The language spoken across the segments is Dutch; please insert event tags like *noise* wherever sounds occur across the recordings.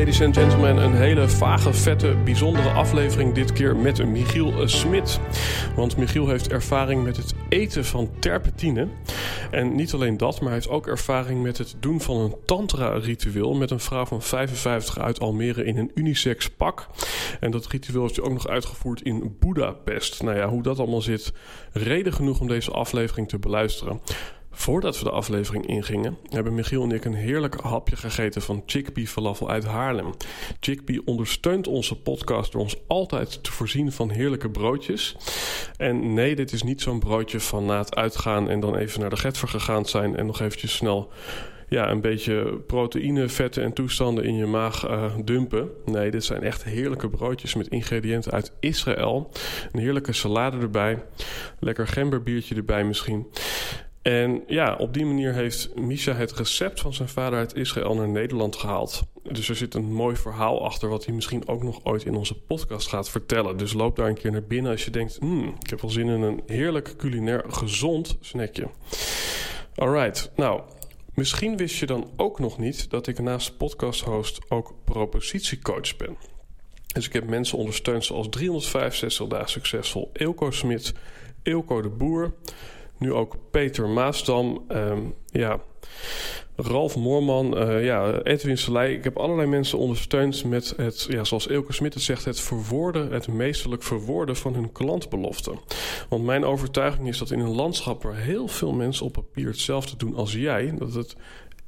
Ladies and gentlemen, een hele vage, vette, bijzondere aflevering dit keer met Michiel Smit. Want Michiel heeft ervaring met het eten van terpentine. En niet alleen dat, maar hij heeft ook ervaring met het doen van een tantra-ritueel met een vrouw van 55 uit Almere in een unisex pak. En dat ritueel heeft hij ook nog uitgevoerd in Budapest. Nou ja, hoe dat allemaal zit, reden genoeg om deze aflevering te beluisteren. Voordat we de aflevering ingingen, hebben Michiel en ik een heerlijk hapje gegeten van Chickpea Falafel uit Haarlem. Chickpea ondersteunt onze podcast door ons altijd te voorzien van heerlijke broodjes. En nee, dit is niet zo'n broodje van na het uitgaan en dan even naar de Getver gegaan zijn en nog eventjes snel ja, een beetje proteïne, vetten en toestanden in je maag uh, dumpen. Nee, dit zijn echt heerlijke broodjes met ingrediënten uit Israël. Een heerlijke salade erbij. Lekker gemberbiertje erbij misschien. En ja, op die manier heeft Misha het recept van zijn vader uit Israël naar Nederland gehaald. Dus er zit een mooi verhaal achter, wat hij misschien ook nog ooit in onze podcast gaat vertellen. Dus loop daar een keer naar binnen als je denkt: hmm, ik heb wel zin in een heerlijk culinair gezond snackje. Alright, nou, misschien wist je dan ook nog niet dat ik naast podcast-host ook propositiecoach ben. Dus ik heb mensen ondersteund zoals 365 dagen succesvol Eelco Smit, Eelco de Boer nu ook Peter Maasdam. Um, ja, Ralf Moorman, uh, ja, Edwin Selei. Ik heb allerlei mensen ondersteund met het, ja, zoals Elke Smit het zegt, het verwoorden, het meesterlijk verwoorden van hun klantbeloften. Want mijn overtuiging is dat in een landschap waar heel veel mensen op papier hetzelfde doen als jij, dat het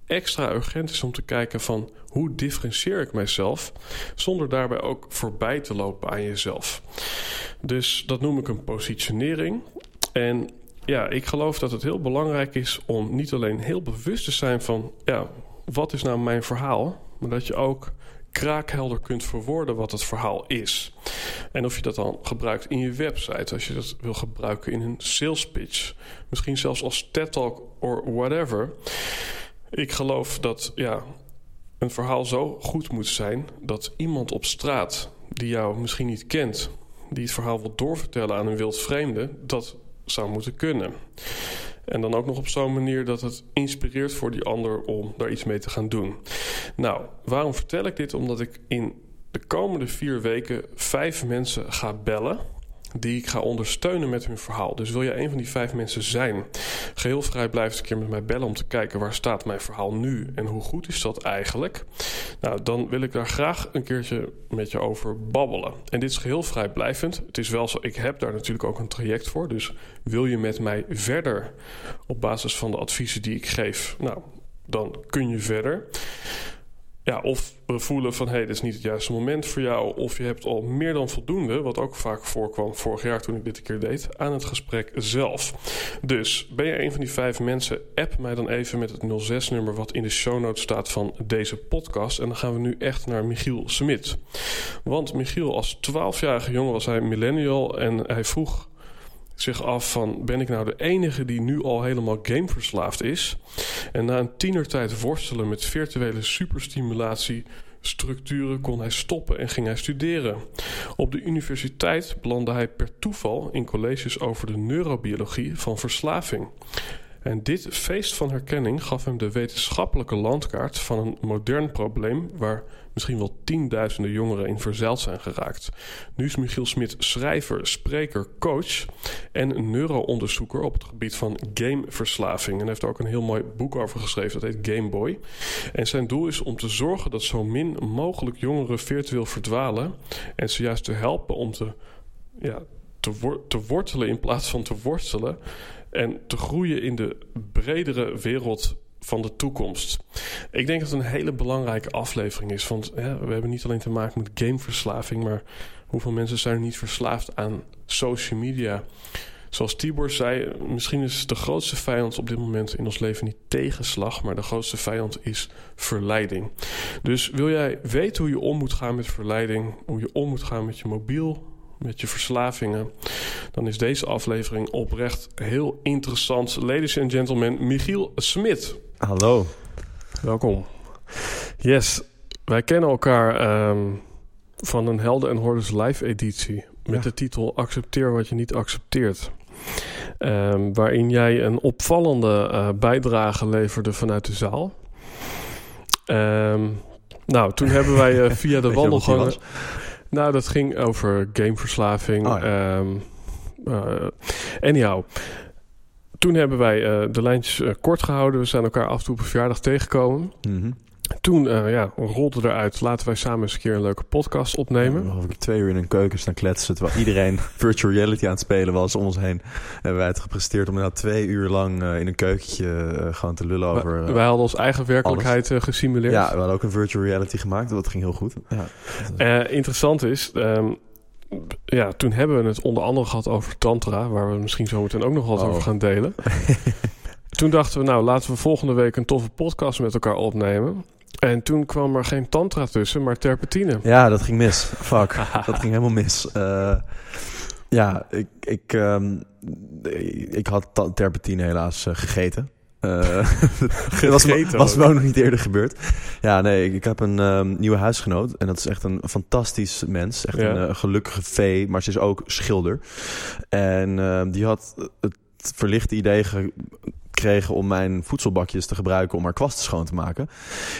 extra urgent is om te kijken van hoe differentieer ik mijzelf, zonder daarbij ook voorbij te lopen aan jezelf. Dus dat noem ik een positionering. En ja, ik geloof dat het heel belangrijk is om niet alleen heel bewust te zijn van, ja, wat is nou mijn verhaal, maar dat je ook kraakhelder kunt verwoorden wat het verhaal is. En of je dat dan gebruikt in je website, als je dat wil gebruiken in een sales pitch, misschien zelfs als TED Talk of whatever. Ik geloof dat ja, een verhaal zo goed moet zijn dat iemand op straat die jou misschien niet kent, die het verhaal wil doorvertellen aan een wild vreemde, dat zou moeten kunnen. En dan ook nog op zo'n manier dat het inspireert voor die ander om daar iets mee te gaan doen. Nou, waarom vertel ik dit? Omdat ik in de komende vier weken vijf mensen ga bellen die ik ga ondersteunen met hun verhaal. Dus wil je een van die vijf mensen zijn, geheel vrij blijf een keer met mij bellen om te kijken waar staat mijn verhaal nu en hoe goed is dat eigenlijk. Nou, dan wil ik daar graag een keertje met je over babbelen. En dit is geheel vrijblijvend. Het is wel zo, ik heb daar natuurlijk ook een traject voor. Dus wil je met mij verder op basis van de adviezen die ik geef, nou, dan kun je verder ja, of we voelen van hé, hey, dit is niet het juiste moment voor jou. Of je hebt al meer dan voldoende, wat ook vaak voorkwam vorig jaar toen ik dit een keer deed, aan het gesprek zelf. Dus ben je een van die vijf mensen, app mij dan even met het 06-nummer wat in de show notes staat van deze podcast. En dan gaan we nu echt naar Michiel Smit. Want Michiel, als 12-jarige jongen was hij millennial en hij vroeg zich af van ben ik nou de enige die nu al helemaal gameverslaafd is? En na een tienertijd worstelen met virtuele superstimulatie structuren kon hij stoppen en ging hij studeren. Op de universiteit belandde hij per toeval in colleges over de neurobiologie van verslaving. En dit feest van herkenning gaf hem de wetenschappelijke landkaart van een modern probleem waar misschien wel tienduizenden jongeren in verzeild zijn geraakt. Nu is Michiel Smit schrijver, spreker, coach en neuroonderzoeker op het gebied van gameverslaving. En heeft er ook een heel mooi boek over geschreven, dat heet Game Boy. En zijn doel is om te zorgen dat zo min mogelijk jongeren virtueel verdwalen en ze juist te helpen om te, ja, te, te wortelen in plaats van te worstelen en te groeien in de bredere wereld van de toekomst. Ik denk dat het een hele belangrijke aflevering is. Want we hebben niet alleen te maken met gameverslaving, maar hoeveel mensen zijn er niet verslaafd aan social media? Zoals Tibor zei, misschien is de grootste vijand op dit moment in ons leven niet tegenslag, maar de grootste vijand is verleiding. Dus wil jij weten hoe je om moet gaan met verleiding, hoe je om moet gaan met je mobiel, met je verslavingen, dan is deze aflevering oprecht heel interessant. Ladies and gentlemen, Michiel Smit. Hallo. Welkom. Yes, wij kennen elkaar ehm, van een Helden en Hordes live editie met de titel Accepteer wat je niet accepteert. Um, waarin jij een opvallende uh, bijdrage leverde vanuit de zaal. Um, nou, toen *laughs* hebben wij uh, via de wandelgangen... Nou, dat ging over gameverslaving. Oh, ja. uh, anyhow, toen hebben wij uh, de lijntjes uh, kort gehouden. We zijn elkaar af en toe op een verjaardag tegengekomen. Mm -hmm. Toen uh, ja, rolde eruit, laten wij samen eens een keer een leuke podcast opnemen. Ja, ik twee uur in een keuken staan kletsen, terwijl iedereen *laughs* virtual reality aan het spelen was om ons heen. Hebben wij het gepresteerd om inderdaad twee uur lang in een keukentje gewoon te lullen over... wij hadden ons eigen werkelijkheid gesimuleerd. Ja, we hadden ook een virtual reality gemaakt, dat ging heel goed. Ja. interessant is... Um, ja, toen hebben we het onder andere gehad over Tantra, waar we misschien zo meteen ook nog wat oh. over gaan delen. *laughs* toen dachten we, nou, laten we volgende week een toffe podcast met elkaar opnemen. En toen kwam er geen Tantra tussen, maar terpentine. Ja, dat ging mis. Fuck, *laughs* dat ging helemaal mis. Uh, ja, ik, ik, um, ik had terpentine helaas uh, gegeten. *laughs* Uh, was, was me ook nog niet eerder gebeurd. Ja, nee, ik, ik heb een um, nieuwe huisgenoot. En dat is echt een fantastisch mens. Echt een uh, gelukkige vee, maar ze is ook schilder. En uh, die had het verlichte idee gekregen om mijn voedselbakjes te gebruiken om haar kwasten schoon te maken.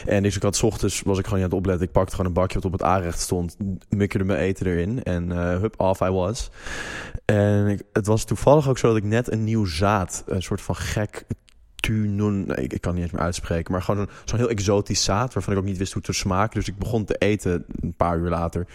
En dus ik had s ochtends, was ik gewoon niet aan het opletten. Ik pakte gewoon een bakje wat op het aanrecht stond, mikkerde mijn eten erin en uh, hup, off I was. En ik, het was toevallig ook zo dat ik net een nieuw zaad, een soort van gek Tunun, nee, ik, kan niet eens meer uitspreken, maar gewoon zo'n heel exotisch zaad waarvan ik ook niet wist hoe het smaken. Dus ik begon te eten een paar uur later.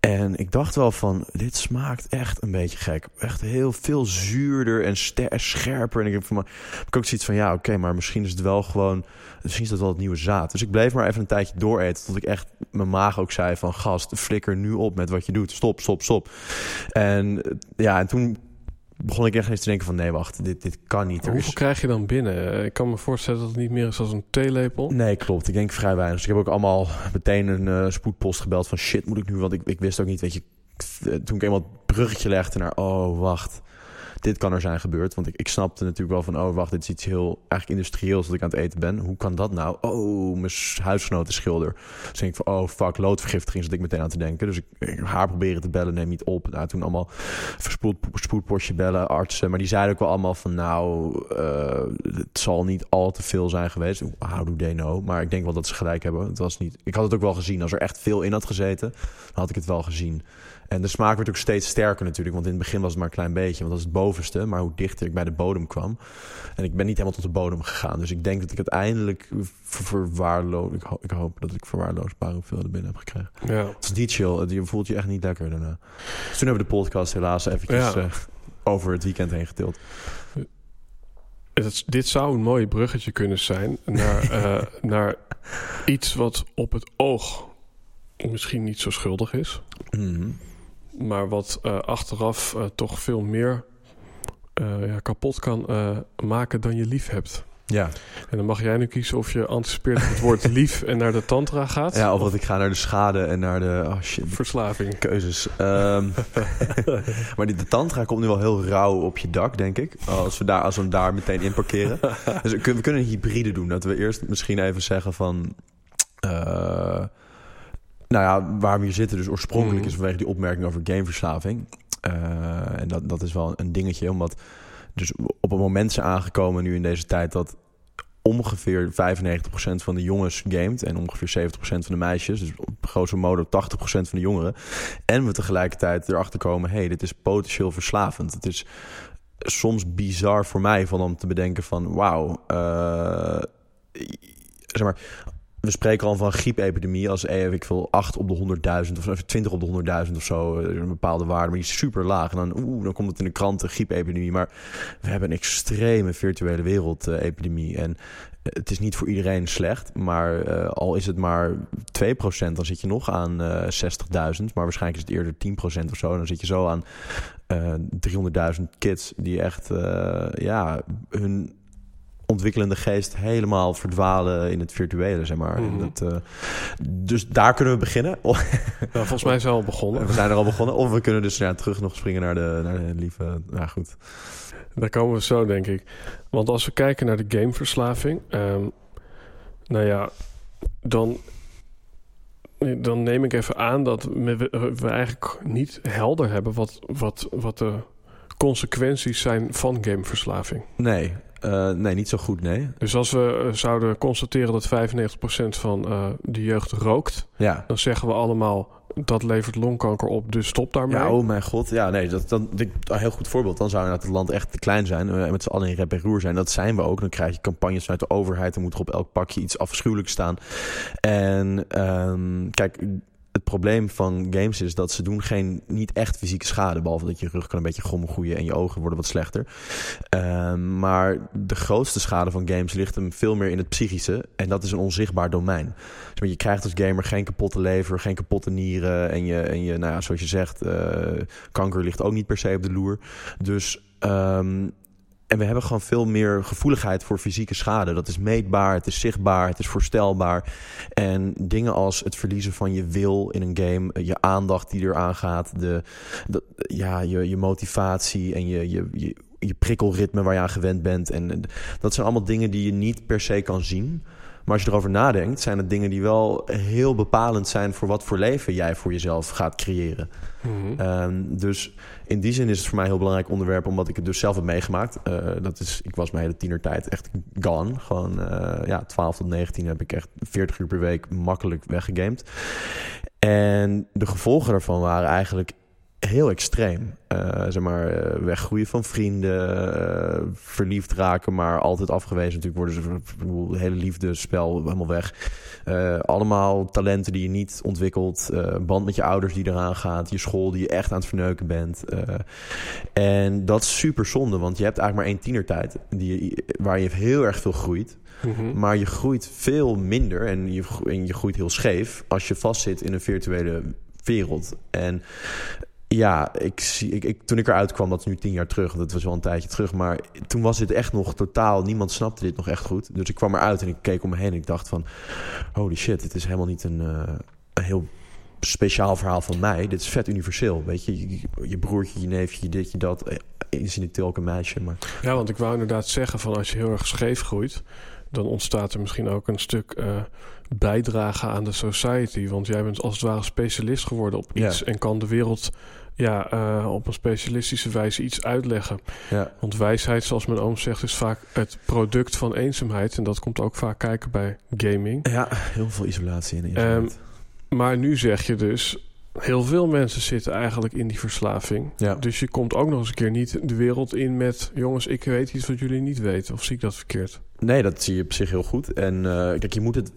En ik dacht wel van, dit smaakt echt een beetje gek. Echt heel veel zuurder en scherper. En ik heb, van, ik ook zoiets van, ja oké, maar misschien is het wel gewoon, misschien is dat wel het nieuwe zaad. Dus ik bleef maar even een tijdje dooreten tot ik echt mijn maag ook zei van, gast, flikker nu op met wat je doet. Stop, stop, stop. En ja, en toen begon ik echt eens te denken van nee, wacht, dit, dit kan niet. hoeveel is... krijg je dan binnen? Ik kan me voorstellen dat het niet meer is als een theelepel. Nee, klopt. Ik denk vrij weinig. Dus ik heb ook allemaal meteen een uh, spoedpost gebeld van shit, moet ik nu? Want ik, ik wist ook niet, weet je, toen ik eenmaal het bruggetje legde naar oh, wacht dit kan er zijn gebeurd. Want ik, ik snapte natuurlijk wel van, oh wacht, dit is iets heel eigenlijk industrieels dat ik aan het eten ben. Hoe kan dat nou? Oh, mijn huisgenoot is schilder. Dus denk ik van, oh fuck, loodvergiftiging zat ik meteen aan te denken. Dus ik, haar proberen te bellen, neem niet op. Nou, toen allemaal verspoed, spoedpostje bellen, artsen. Maar die zeiden ook wel allemaal van, nou, uh, het zal niet al te veel zijn geweest. How do they? Maar ik denk wel dat ze gelijk hebben. Het was niet, ik had het ook wel gezien. Als er echt veel in had gezeten, dan had ik het wel gezien. En de smaak werd ook steeds sterker natuurlijk. Want in het begin was het maar een klein beetje. Want dat is het bovenste. Maar hoe dichter ik bij de bodem kwam. En ik ben niet helemaal tot de bodem gegaan. Dus ik denk dat ik uiteindelijk verwaarloos... Ik, ho ik hoop dat ik verwaarloosbare hoeveelheden binnen heb gekregen. Ja. Het is niet chill. Je voelt je echt niet lekker daarna. Dus toen hebben we de podcast helaas eventjes uh, over het weekend heen getild. Het, dit zou een mooi bruggetje kunnen zijn naar, uh, *laughs* naar iets wat op het oog misschien niet zo schuldig is. Mm maar wat uh, achteraf uh, toch veel meer uh, ja, kapot kan maken dan je lief hebt. Ja. En dan mag jij nu kiezen of je anticipeert op het woord *laughs* lief en naar de tantra gaat. Ja, of dat ik ga naar de schade en naar de oh shit, verslaving. Keuzes. Um, *laughs* maar die, de tantra komt nu wel heel rauw op je dak, denk ik. Als we, daar, als we hem daar meteen in parkeren. *laughs* dus we kunnen, we kunnen een hybride doen. Dat we eerst misschien even zeggen van... Uh, nou ja, waar we hier zitten dus oorspronkelijk mm. is vanwege die opmerking over gameverslaving. Uh, en dat, dat is wel een dingetje, omdat Dus op het moment zijn aangekomen nu in deze tijd dat ongeveer 95% van de jongens gamet en ongeveer 70% van de meisjes. Dus op grosso modo 80% van de jongeren. En we tegelijkertijd erachter komen, hey, dit is potentieel verslavend. Het is soms bizar voor mij van om te bedenken van, wauw, uh, zeg maar, we spreken al van griepepidemie als eh, ik veel 8 op de 100.000 of 20 op de 100.000 of zo, eh, een bepaalde waarde, maar die is super laag. En dan, oeh, dan komt het in de kranten, griepepidemie. Maar we hebben een extreme virtuele wereldepidemie. en het is niet voor iedereen slecht, maar al is het maar 2%, dan zit je nog aan uh, 60.000. Maar waarschijnlijk is het eerder 10% of zo. Dan zit je zo aan uh, 300.000 kids die echt ja, hun ontwikkelende geest helemaal verdwalen in het virtuele, zeg maar. Mm dat, uh, dus daar kunnen we beginnen. *laughs* nou, volgens mij zijn we al begonnen. We zijn er al begonnen. Of we kunnen dus ja, terug nog springen naar de, naar de lieve... Nou goed. Daar komen we zo, denk ik. Want als we kijken naar de gameverslaving... Um, nou ja, dan dan neem ik even aan dat we, we, eigenlijk niet helder hebben wat, wat, wat de consequenties zijn van gameverslaving. Nee, uh, nee, niet zo goed, nee. Dus als we uh, zouden constateren dat 95% van uh, de jeugd rookt, ja. dan zeggen we allemaal dat levert longkanker op, dus stop daarmee. Ja, oh mijn god. Ja, nee, dat, dan, een heel goed voorbeeld. Dan zou het land echt te klein zijn en met z'n allen in rep en roer zijn. Dat zijn we ook. Dan krijg je campagnes vanuit de overheid. Dan moet er op elk pakje iets afschuwelijks staan. En um, kijk, het probleem van games is dat ze doen geen, niet echt fysieke schade. Behalve dat je rug kan een beetje groeien en je ogen worden wat slechter. Uh, maar de grootste schade van games ligt hem veel meer in het psychische. En dat is een onzichtbaar domein. Dus je krijgt als gamer geen kapotte lever, geen kapotte nieren. En je, en je nou ja, zoals je zegt, uh, kanker ligt ook niet per se op de loer. Dus um, en we hebben gewoon veel meer gevoeligheid voor fysieke schade. Dat is meetbaar, het is zichtbaar, het is voorstelbaar. En dingen als het verliezen van je wil in een game, je aandacht die eraan gaat, de, de ja, je, je motivatie en je, je, je, je prikkelritme waar je aan gewend bent. En dat zijn allemaal dingen die je niet per se kan zien. Maar als je erover nadenkt, zijn het dingen die wel heel bepalend zijn voor wat voor leven jij voor jezelf gaat creëren. Mm -hmm. dus in die zin is het voor mij een heel belangrijk onderwerp, omdat ik het dus zelf heb meegemaakt. Uh, dat is, ik was mijn hele tienertijd echt gone. Gewoon uh, ja, 12 tot 19 heb ik echt 40 uur per week makkelijk weggegamed. En de gevolgen daarvan waren eigenlijk heel extreem. Uh, zeg maar, weggroeien van vrienden, verliefd raken, maar altijd afgewezen natuurlijk worden. Ze, het hele liefdespel helemaal weg. Allemaal talenten die je niet ontwikkelt. band met je ouders die eraan gaat. Je school die je echt aan het verneuken bent. en dat is super zonde, want je hebt eigenlijk maar één tienertijd die je, waar je heel erg veel groeit. Mm -hmm. Maar je groeit veel minder en je, en je groeit heel scheef als je vastzit in een virtuele wereld. En ja, ik, zie, ik, ik, toen ik eruit kwam, dat is nu tien jaar terug, dat was wel een tijdje terug, maar toen was dit echt nog totaal, niemand snapte dit nog echt goed. Dus ik kwam eruit en ik keek om me heen en ik dacht van, holy shit, het is helemaal niet een, uh, een heel speciaal verhaal van mij. Dit is vet universeel, weet je. Je, je broertje, je neefje, je dit, je dat, eh, incidenteel ook een meisje. Maar... Ja, want ik wou inderdaad zeggen van als je heel erg scheef groeit, dan ontstaat er misschien ook een stuk uh, bijdrage aan de society. Want jij bent als het ware specialist geworden op iets ja. en kan de wereld ja, uh, op een specialistische wijze iets uitleggen. Ja. Want wijsheid, zoals mijn oom zegt, is vaak het product van eenzaamheid. En dat komt ook vaak kijken bij gaming. Ja, heel veel isolatie in um, maar nu zeg je dus, heel veel mensen zitten eigenlijk in die verslaving. Ja. Dus je komt ook nog eens een keer niet de wereld in met... jongens, ik weet iets wat jullie niet weten. Of zie ik dat verkeerd? Nee, dat zie je op zich heel goed. En uh, kijk, je moet het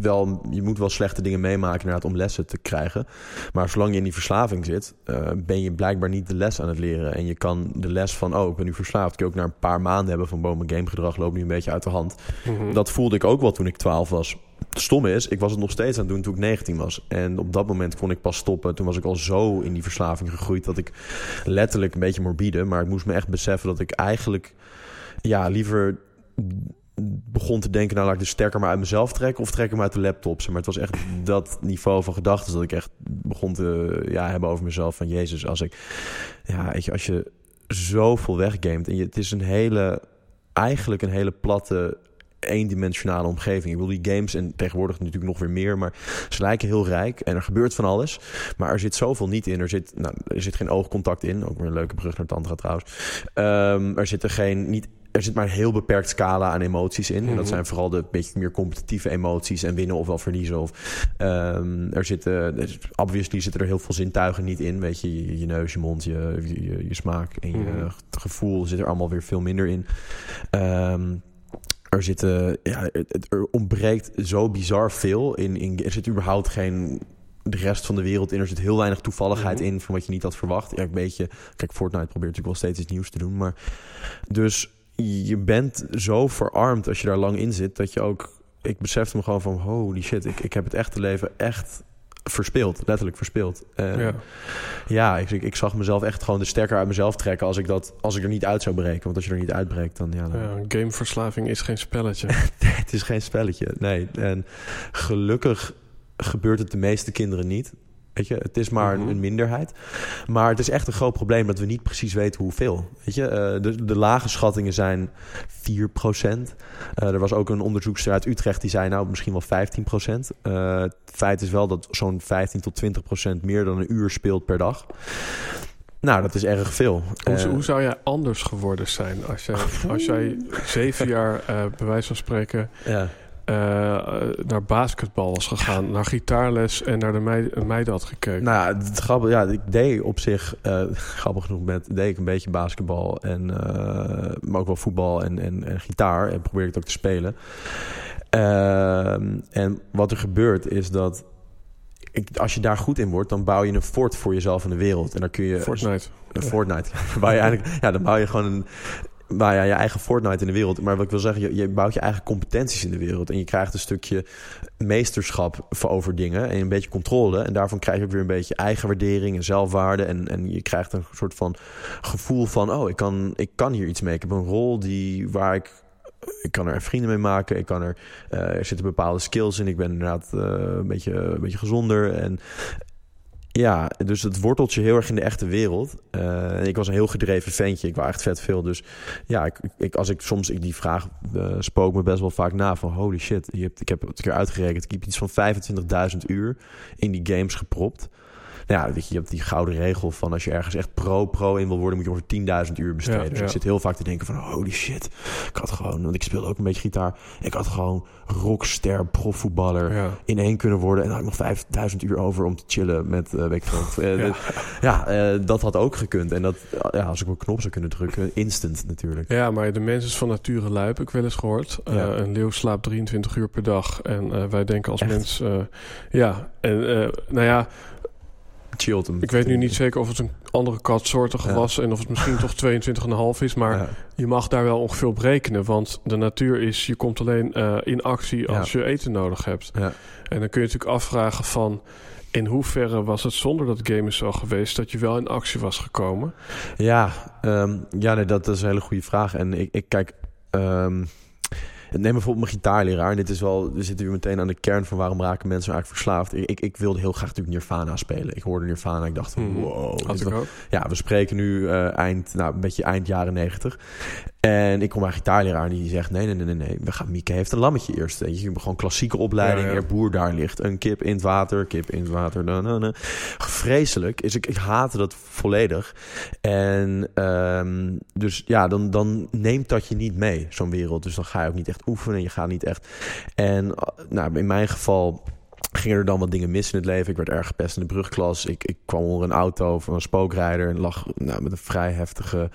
wel, je moet wel slechte dingen meemaken inderdaad om lessen te krijgen. Maar zolang je in die verslaving zit, uh, ben je blijkbaar niet de les aan het leren. En je kan de les van, oh, ik ben nu verslaafd, kun je ook na een paar maanden hebben van, boom, mijn gamegedrag loopt nu een beetje uit de hand. Mm -hmm. Dat voelde ik ook wel toen ik 12 was. Stomme is, ik was het nog steeds aan het doen toen ik 19 was. En op dat moment kon ik pas stoppen. Toen was ik al zo in die verslaving gegroeid dat ik letterlijk een beetje morbide, maar ik moest me echt beseffen dat ik eigenlijk ja, liever begon te denken, nou laat ik dus sterker maar uit mezelf trekken of trek hem uit de laptops. Maar het was echt dat niveau van gedachten dat ik echt begon te ja, hebben over mezelf van Jezus, als ik ja, weet je, als je zoveel weggamet en je, het is een hele eigenlijk een hele platte eendimensionale omgeving. Ik wil die games en tegenwoordig natuurlijk nog weer meer, maar ze lijken heel rijk en er gebeurt van alles. Maar er zit zoveel niet in. Er zit, nou, er zit geen oogcontact in. Ook weer een leuke brug naar Tantra trouwens. Um, er zitten geen, niet er zit maar een heel beperkt scala aan emoties in. En dat mhm. zijn vooral de beetje meer competitieve emoties en winnen of wel verliezen. Of, um, er zitten, obviously zitten er heel veel zintuigen niet in. Weet je, je, neus, je mond, je, je, je smaak en je mhm. gevoel zit er allemaal weer veel minder in. Um, er zitten, ja, er ontbreekt zo bizar veel in, in. Er zit überhaupt geen de rest van de wereld in. Er zit heel weinig toevalligheid mhm. in van wat je niet had verwacht. Ja, een beetje. Kijk, Fortnite probeert natuurlijk wel steeds iets nieuws te doen. Maar dus je bent zo verarmd als je daar lang in zit dat je ook. Ik besefte me gewoon van holy shit, ik, ik heb het echte leven echt verspeeld, letterlijk verspeeld. ja, ja ik, ik, zag mezelf echt gewoon de sterker uit mezelf trekken als ik, dat, als ik er niet uit zou breken. Want als je er niet uitbreekt, dan ja. Dan... ja gameverslaving is geen spelletje. *laughs* het is geen spelletje, nee. En gelukkig gebeurt het de meeste kinderen niet. Weet je, het is maar mhm. een, minderheid. Maar het is echt een groot probleem dat we niet precies weten hoeveel. Weet je, uh, de, de, lage schattingen zijn 4 procent. Uh, er was ook een onderzoekster uit Utrecht die zei nou misschien wel 15 procent. Uh, het feit is wel dat zo'n 15 tot 20 procent meer dan een uur speelt per dag. Nou, dat is erg veel. Hoe, hoe zou jij anders geworden zijn als, je, als jij zeven jaar, bij wijze van spreken, ja uh, naar basketbal was gegaan, naar gitaarles en naar de meiden, meiden had gekeken? Nou ja, het grappig, ja, ik deed op zich, uh, *laughs* grappig genoeg, met, deed ik een beetje basketbal, en, uh, maar ook wel voetbal en, en, en gitaar. En probeerde ik het ook te spelen. Ehm, en wat er gebeurt is dat ik, als je daar goed in wordt, dan bouw je een fort voor jezelf in de wereld. En dan kun je. Fortnite. Een Fortnite. *laughs* bouw je eigenlijk, ja, dan bouw je gewoon een, maar ja, je eigen Fortnite in de wereld. Maar wat ik wil zeggen, je, bouwt je eigen competenties in de wereld. En je krijgt een stukje meesterschap over dingen. En een beetje controle. En daarvan krijg je ook weer een beetje eigenwaardering en zelfwaarde. En, en je krijgt een soort van gevoel van... oh, ik kan, ik kan hier iets mee. Ik heb een rol die, waar ik ik kan er vrienden mee maken. Ik kan er, uh, er zitten bepaalde skills in. Ik ben inderdaad uh, een, beetje, een beetje gezonder. En ja, dus het worteltje heel erg in de echte wereld. Uh, ik was een heel gedreven ventje. Ik wou echt vet veel. Dus ja, ik, ik als ik soms ik die vraag uh, spook me best wel vaak na van holy shit. Je hebt, ik heb het keer uitgerekend. Ik heb iets van 25.000 uur in die games gepropt ja, weet je, je hebt die gouden regel van als je ergens echt pro-pro in wil worden, moet je over 10.000 uur besteden. dus ik zit heel vaak te denken van holy shit. Ik had gewoon, want ik speelde ook een beetje gitaar. Ik had gewoon rockster profvoetballer in één kunnen worden. En dan had ik nog 5000 uur over om te chillen met uh, weet ik uh, ja, uh, dat had ook gekund. En dat, ja, als ik mijn knop zou kunnen drukken, instant natuurlijk. Ja, maar de mens is van nature lui, heb ik wel eens gehoord. Een leeuw slaapt 23 uur per dag. En wij denken als mens, ja, en nou ja, ik weet nu niet zeker of het een andere katsoortige was en of het misschien toch *laughs* 22,5 is. Maar je mag daar wel ongeveer op rekenen. Want de natuur is, je komt alleen uh, in actie als je eten nodig hebt. En dan kun je natuurlijk afvragen van... In hoeverre was het zonder dat game is zo geweest dat je wel in actie was gekomen? Ja, um, ja nee, dat is een hele goede vraag. En ik, ik kijk, um, Neem bijvoorbeeld mijn gitaarleraar. En dit is wel, we zitten weer meteen aan de kern van waarom raken mensen eigenlijk verslaafd. Ik, ik, ik wilde heel graag natuurlijk Nirvana spelen. Ik hoorde Nirvana en ik dacht hmm. wow. Ja, we spreken nu uh, eind, nou, een beetje eind jaren negentig. En ik kom mijn gitaarleraar en die zegt: nee, nee, nee, nee, we gaan. Mieke heeft een lammetje eerst. Je hebt gewoon klassieke opleiding. Ja, boer daar ligt een kip in het water, kip in het water. Na, na, na. Vreselijk is ik, ik haatte dat volledig. En um, dus ja, dan, dan neemt dat je niet mee, zo'n wereld. Dus dan ga je ook niet echt oefenen. Je gaat niet echt. En nou, in mijn geval gingen er dan wat dingen mis in het leven. Ik werd erg gepest in de brugklas. Ik, ik kwam onder een auto van een spookrijder en lag nou, met een vrij heftige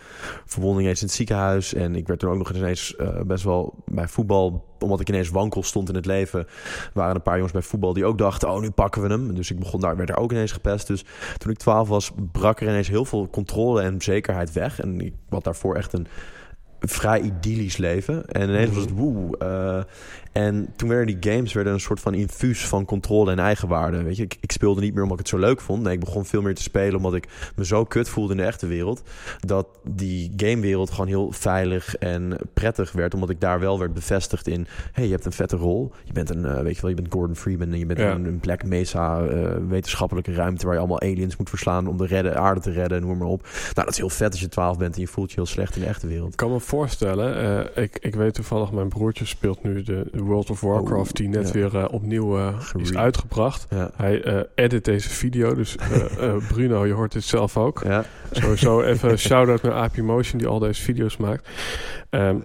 verwonding eens in het ziekenhuis. En ik werd toen ook nog ineens uh, best wel bij voetbal, omdat ik ineens wankel stond in het leven, waren een paar jongens bij voetbal die ook dachten, oh nu pakken we hem. Dus ik begon daar, werd er ook ineens gepest. Dus toen ik twaalf was, brak er ineens heel veel controle en zekerheid weg. En ik had daarvoor echt een vrij idyllisch leven. En ineens was het woe. Uh, en toen werden die games werden een soort van infuus van controle en eigenwaarde. Weet je, ik, ik, speelde niet meer omdat ik het zo leuk vond. Nee, ik begon veel meer te spelen omdat ik me zo kut voelde in de echte wereld. Dat die gamewereld gewoon heel veilig en prettig werd. Omdat ik daar wel werd bevestigd in... hey, je hebt een vette rol. Je bent een, uh, weet je wel, je bent Gordon Freeman... en je bent een, een, Black Mesa uh, wetenschappelijke ruimte... waar je allemaal aliens moet verslaan om de redden, aarde te redden, noem maar op. Nou, dat is heel vet als je 12 bent en je voelt je heel slecht in de echte wereld. Ik kan me voorstellen. eh, ik, ik weet toevallig, mijn broertje speelt nu de World of Warcraft, Oh, die net ja. weer eh, opnieuw eh, is uitgebracht. Ja. Hij eh, edit deze video, dus *laughs* Bruno, je hoort dit zelf ook. Ja. Sowieso even shout-out naar AP Motion, die al deze video's maakt. Ehm,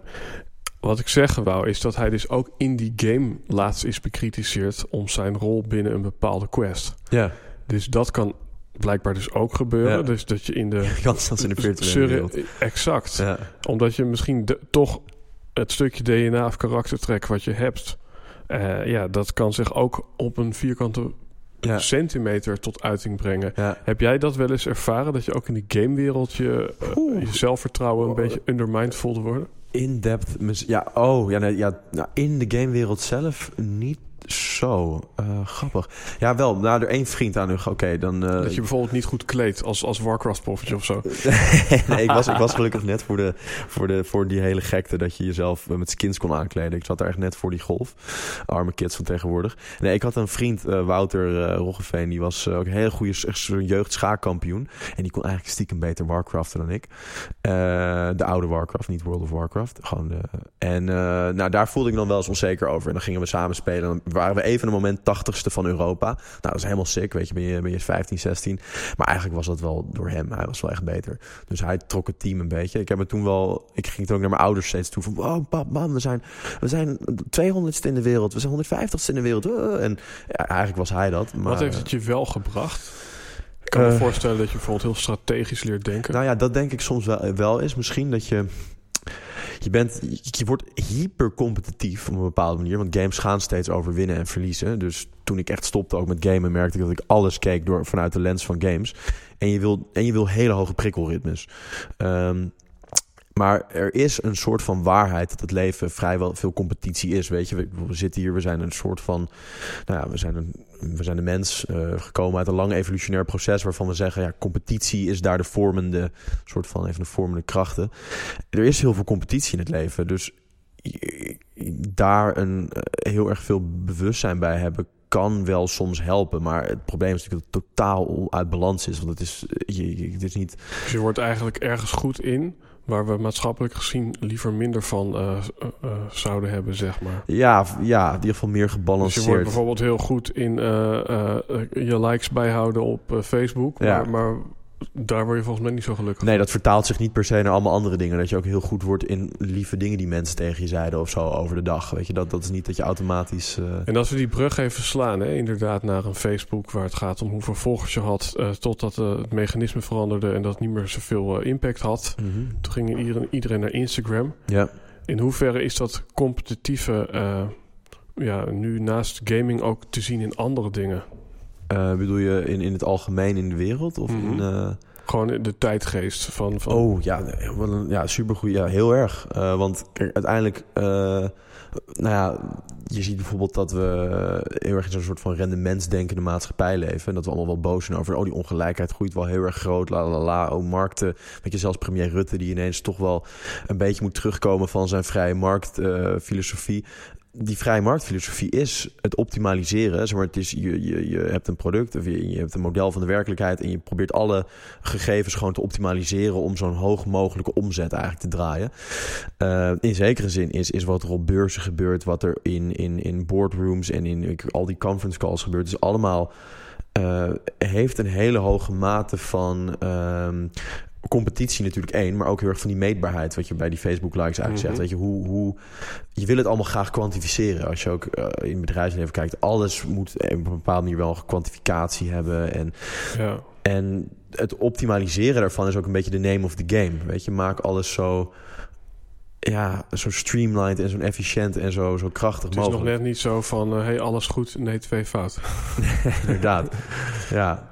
wat ik zeggen wou, is dat hij dus ook in die game laatst is bekritiseerd om zijn rol binnen een bepaalde quest. ja. Dus dat kan blijkbaar dus ook gebeuren. Ja. Dus dat je in de... *laughs* Kans zelfs in de virtuele. Exact. Ja. Omdat je misschien de- toch het stukje DNA of karaktertrek wat je hebt... eh, ja, dat kan zich ook op een vierkante Ja. centimeter tot uiting brengen. Ja. Heb jij dat wel eens ervaren? Dat je ook in die gamewereld je, eh, je zelfvertrouwen een beetje undermined voelde worden? In-depth. mus- Ja, oh, ja, nee, ja nou, in de gamewereld zelf niet zo. Eh, grappig. Ja, wel. Nou, er één vriend aan nog. Oké, dan... eh, dat je bijvoorbeeld niet goed kleedt als, als Warcraft-poppetje of zo. nee, *laughs* ik was, ik was gelukkig net voor, de, voor, de, voor die hele gekte dat je jezelf eh, met skins kon aankleden. Ik zat daar echt net voor die golf. Arme kids van tegenwoordig. Nee, ik had een vriend, Wouter Roggeveen, die was ook een hele goede jeugdschaakkampioen. En die kon eigenlijk stiekem beter Warcraften dan ik. De oude Warcraft, niet World of Warcraft. Gewoon de, en nou, daar voelde ik dan wel eens onzeker over. En dan gingen we samen spelen. En waren we even een moment tachtigste van Europa. Nou, dat is helemaal sick, weet je. Ben je, ben je 15, 16. Maar eigenlijk was dat wel door hem. Hij was wel echt beter. Dus hij trok het team een beetje. Ik heb het toen wel. Ik ging toen ook naar mijn ouders steeds toe. Van, wow, pap, mam, we zijn, we zijn 200ste in de wereld. We zijn 150ste in de wereld. En ja, eigenlijk was hij dat. Maar, Wat heeft het je wel gebracht? Ik kan me Eh, voorstellen dat je bijvoorbeeld heel strategisch leert denken. Nou ja, dat denk ik soms wel, wel is. Misschien dat je. Je, bent, je, wordt hyper competitief op een bepaalde manier. Want games gaan steeds over winnen en verliezen. Dus toen ik echt stopte ook met gamen, merkte ik dat ik alles keek door, vanuit de lens van games. En je wil, en je wil hele hoge prikkelritmes. Ehm, maar er is een soort van waarheid dat het leven vrijwel veel competitie is. Weet je, we zitten hier, we zijn een soort van. Nou ja, we zijn, een, we zijn de mens eh, gekomen uit een lang evolutionair proces waarvan we zeggen: ja, competitie is daar de vormende, soort van even de vormende krachten. Er is heel veel competitie in het leven. Dus daar een eh, heel erg veel bewustzijn bij hebben kan wel soms helpen. Maar het probleem is natuurlijk dat het totaal uit balans is. Want het is, eh, je, je- is niet. Dus je wordt eigenlijk ergens goed in... waar we maatschappelijk gezien liever minder van eh, eh, eh, zouden hebben, zeg maar. Ja, ja, in ieder geval meer Dus je gebalanceerd. wordt bijvoorbeeld heel goed in je likes bijhouden op Facebook. Ja. Maar, maar daar word je volgens mij niet zo gelukkig Nee, dat vertaalt zich niet per se naar allemaal andere dingen. Dat je ook heel goed wordt in lieve dingen die mensen tegen je zeiden of zo over de dag. Weet je, dat, dat is niet dat je automatisch. eh, En als we die brug even slaan, hè, inderdaad, naar een Facebook waar het gaat om hoeveel volgers je had, eh, totdat eh, het mechanisme veranderde en dat niet meer zoveel impact had. mhm. Toen ging iedereen, iedereen naar Instagram. Ja. In hoeverre is dat competitieve ja, nu naast gaming ook te zien in andere dingen? Eh, bedoel je in, in het algemeen in de wereld? Of Mhm. in, eh, Gewoon de tijdgeest van... van Oh ja, wat een, ja, supergoed. Ja, heel erg. Eh, want uiteindelijk, nou ja, je ziet bijvoorbeeld dat we heel erg in zo'n soort van rendementsdenkende maatschappij leven. En dat we allemaal wel boos zijn over, oh, die ongelijkheid groeit wel heel erg groot. La la la, oh, markten. Weet je, zelfs premier Rutte, die ineens toch wel een beetje moet terugkomen van zijn vrije marktfilosofie. Die vrije marktfilosofie is het optimaliseren. Zeg maar, het is, je, je, je hebt een product of je, je hebt een model van de werkelijkheid en je probeert alle gegevens gewoon te optimaliseren om zo'n hoog mogelijke omzet eigenlijk te draaien. Uh, in zekere zin is, is wat er op beurzen gebeurt, wat er in, in, in boardrooms en in al die conference calls gebeurt, is allemaal uh, heeft een hele hoge mate van um, competitie natuurlijk één, maar ook heel erg van die meetbaarheid, wat je bij die Facebook likes eigenlijk mm-hmm. zegt. Weet je, hoe, hoe, je wil het allemaal graag kwantificeren. Als je ook uh, in het bedrijfsleven kijkt, alles moet op een bepaalde manier wel kwantificatie hebben. En, ja. en het optimaliseren daarvan is ook een beetje de name of the game. Weet je, maak alles zo ja, zo streamlined en zo efficiënt en zo, zo krachtig mogelijk. Het is nog net niet zo van, uh, hey, alles goed, nee, twee fout. *laughs* Inderdaad, ja.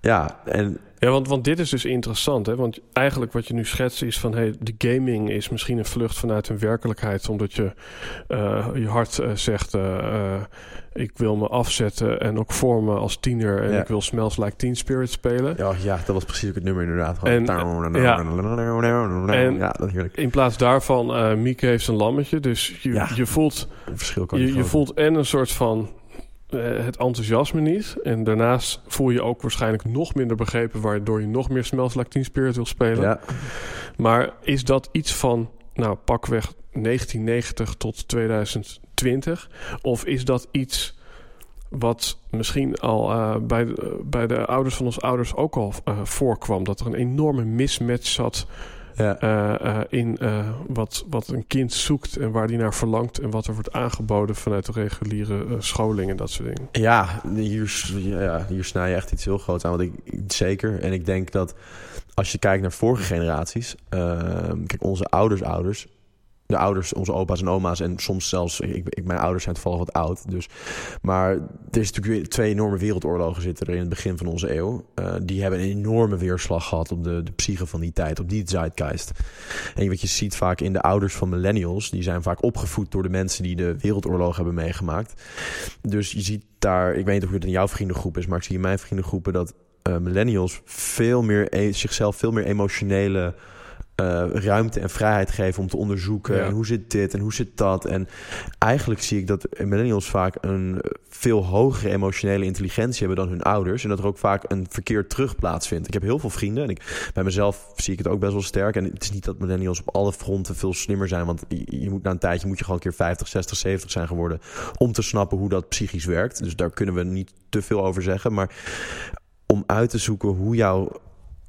Ja, en... Ja, want, want dit is dus interessant, hè? Want eigenlijk wat je nu schetst is van... Hey, de gaming is misschien een vlucht vanuit een werkelijkheid... omdat je uh, je hart uh, zegt... Uh, ik wil me afzetten en ook vormen als tiener... en Ja. ik wil Smells Like Teen Spirit spelen. Ja, ja, dat was precies ook het nummer inderdaad. En, ja. en ja, dat heerlijk. In plaats daarvan, Mieke heeft een lammetje. Dus je, Ja. je voelt... verschil kan Je, je voelt en een soort van uh, het enthousiasme niet. En daarnaast voel je ook waarschijnlijk nog minder begrepen... waardoor je nog meer Smells Like Teen Spirit wil spelen. Ja. Maar is dat iets van nou, pakweg 1990 tot 2020? Of is dat iets wat misschien al uh, bij, de, bij de ouders van onze ouders ook al uh, voorkwam? Dat er een enorme mismatch zat ja. Uh, in wat, wat een kind zoekt en waar die naar verlangt en wat er wordt aangeboden vanuit de reguliere scholing en dat soort dingen. Ja, hier, ja, hier snij je echt iets heel groots aan. Want ik, zeker. En ik denk dat als je kijkt naar vorige generaties, kijk, onze ouders, ouders, de ouders, onze opa's en oma's en soms zelfs, ik, ik, mijn ouders zijn toevallig wat oud. Dus, maar er is natuurlijk twee enorme wereldoorlogen zitten er in het begin van onze eeuw. Uh, die hebben een enorme weerslag gehad op de, de psyche van die tijd, op die zeitgeist. En wat je ziet vaak in de ouders van millennials, die zijn vaak opgevoed door de mensen die de wereldoorlog hebben meegemaakt. Dus je ziet daar, ik weet niet of het in jouw vriendengroep is, maar ik zie in mijn vriendengroepen dat uh, millennials veel meer e zichzelf veel meer emotionele uh, ruimte en vrijheid geven om te onderzoeken. En hoe zit dit en hoe zit dat? En eigenlijk zie ik dat millennials vaak een veel hogere emotionele intelligentie hebben dan hun ouders. En dat er ook vaak een verkeer terug plaatsvindt. Ik heb heel veel vrienden en ik, bij mezelf zie ik het ook best wel sterk. En het is niet dat millennials op alle fronten veel slimmer zijn. Want je, je moet na een tijdje moet je gewoon een keer 50, 60, 70 zijn geworden om te snappen hoe dat psychisch werkt. Dus daar kunnen we niet te veel over zeggen. Maar om uit te zoeken hoe jouw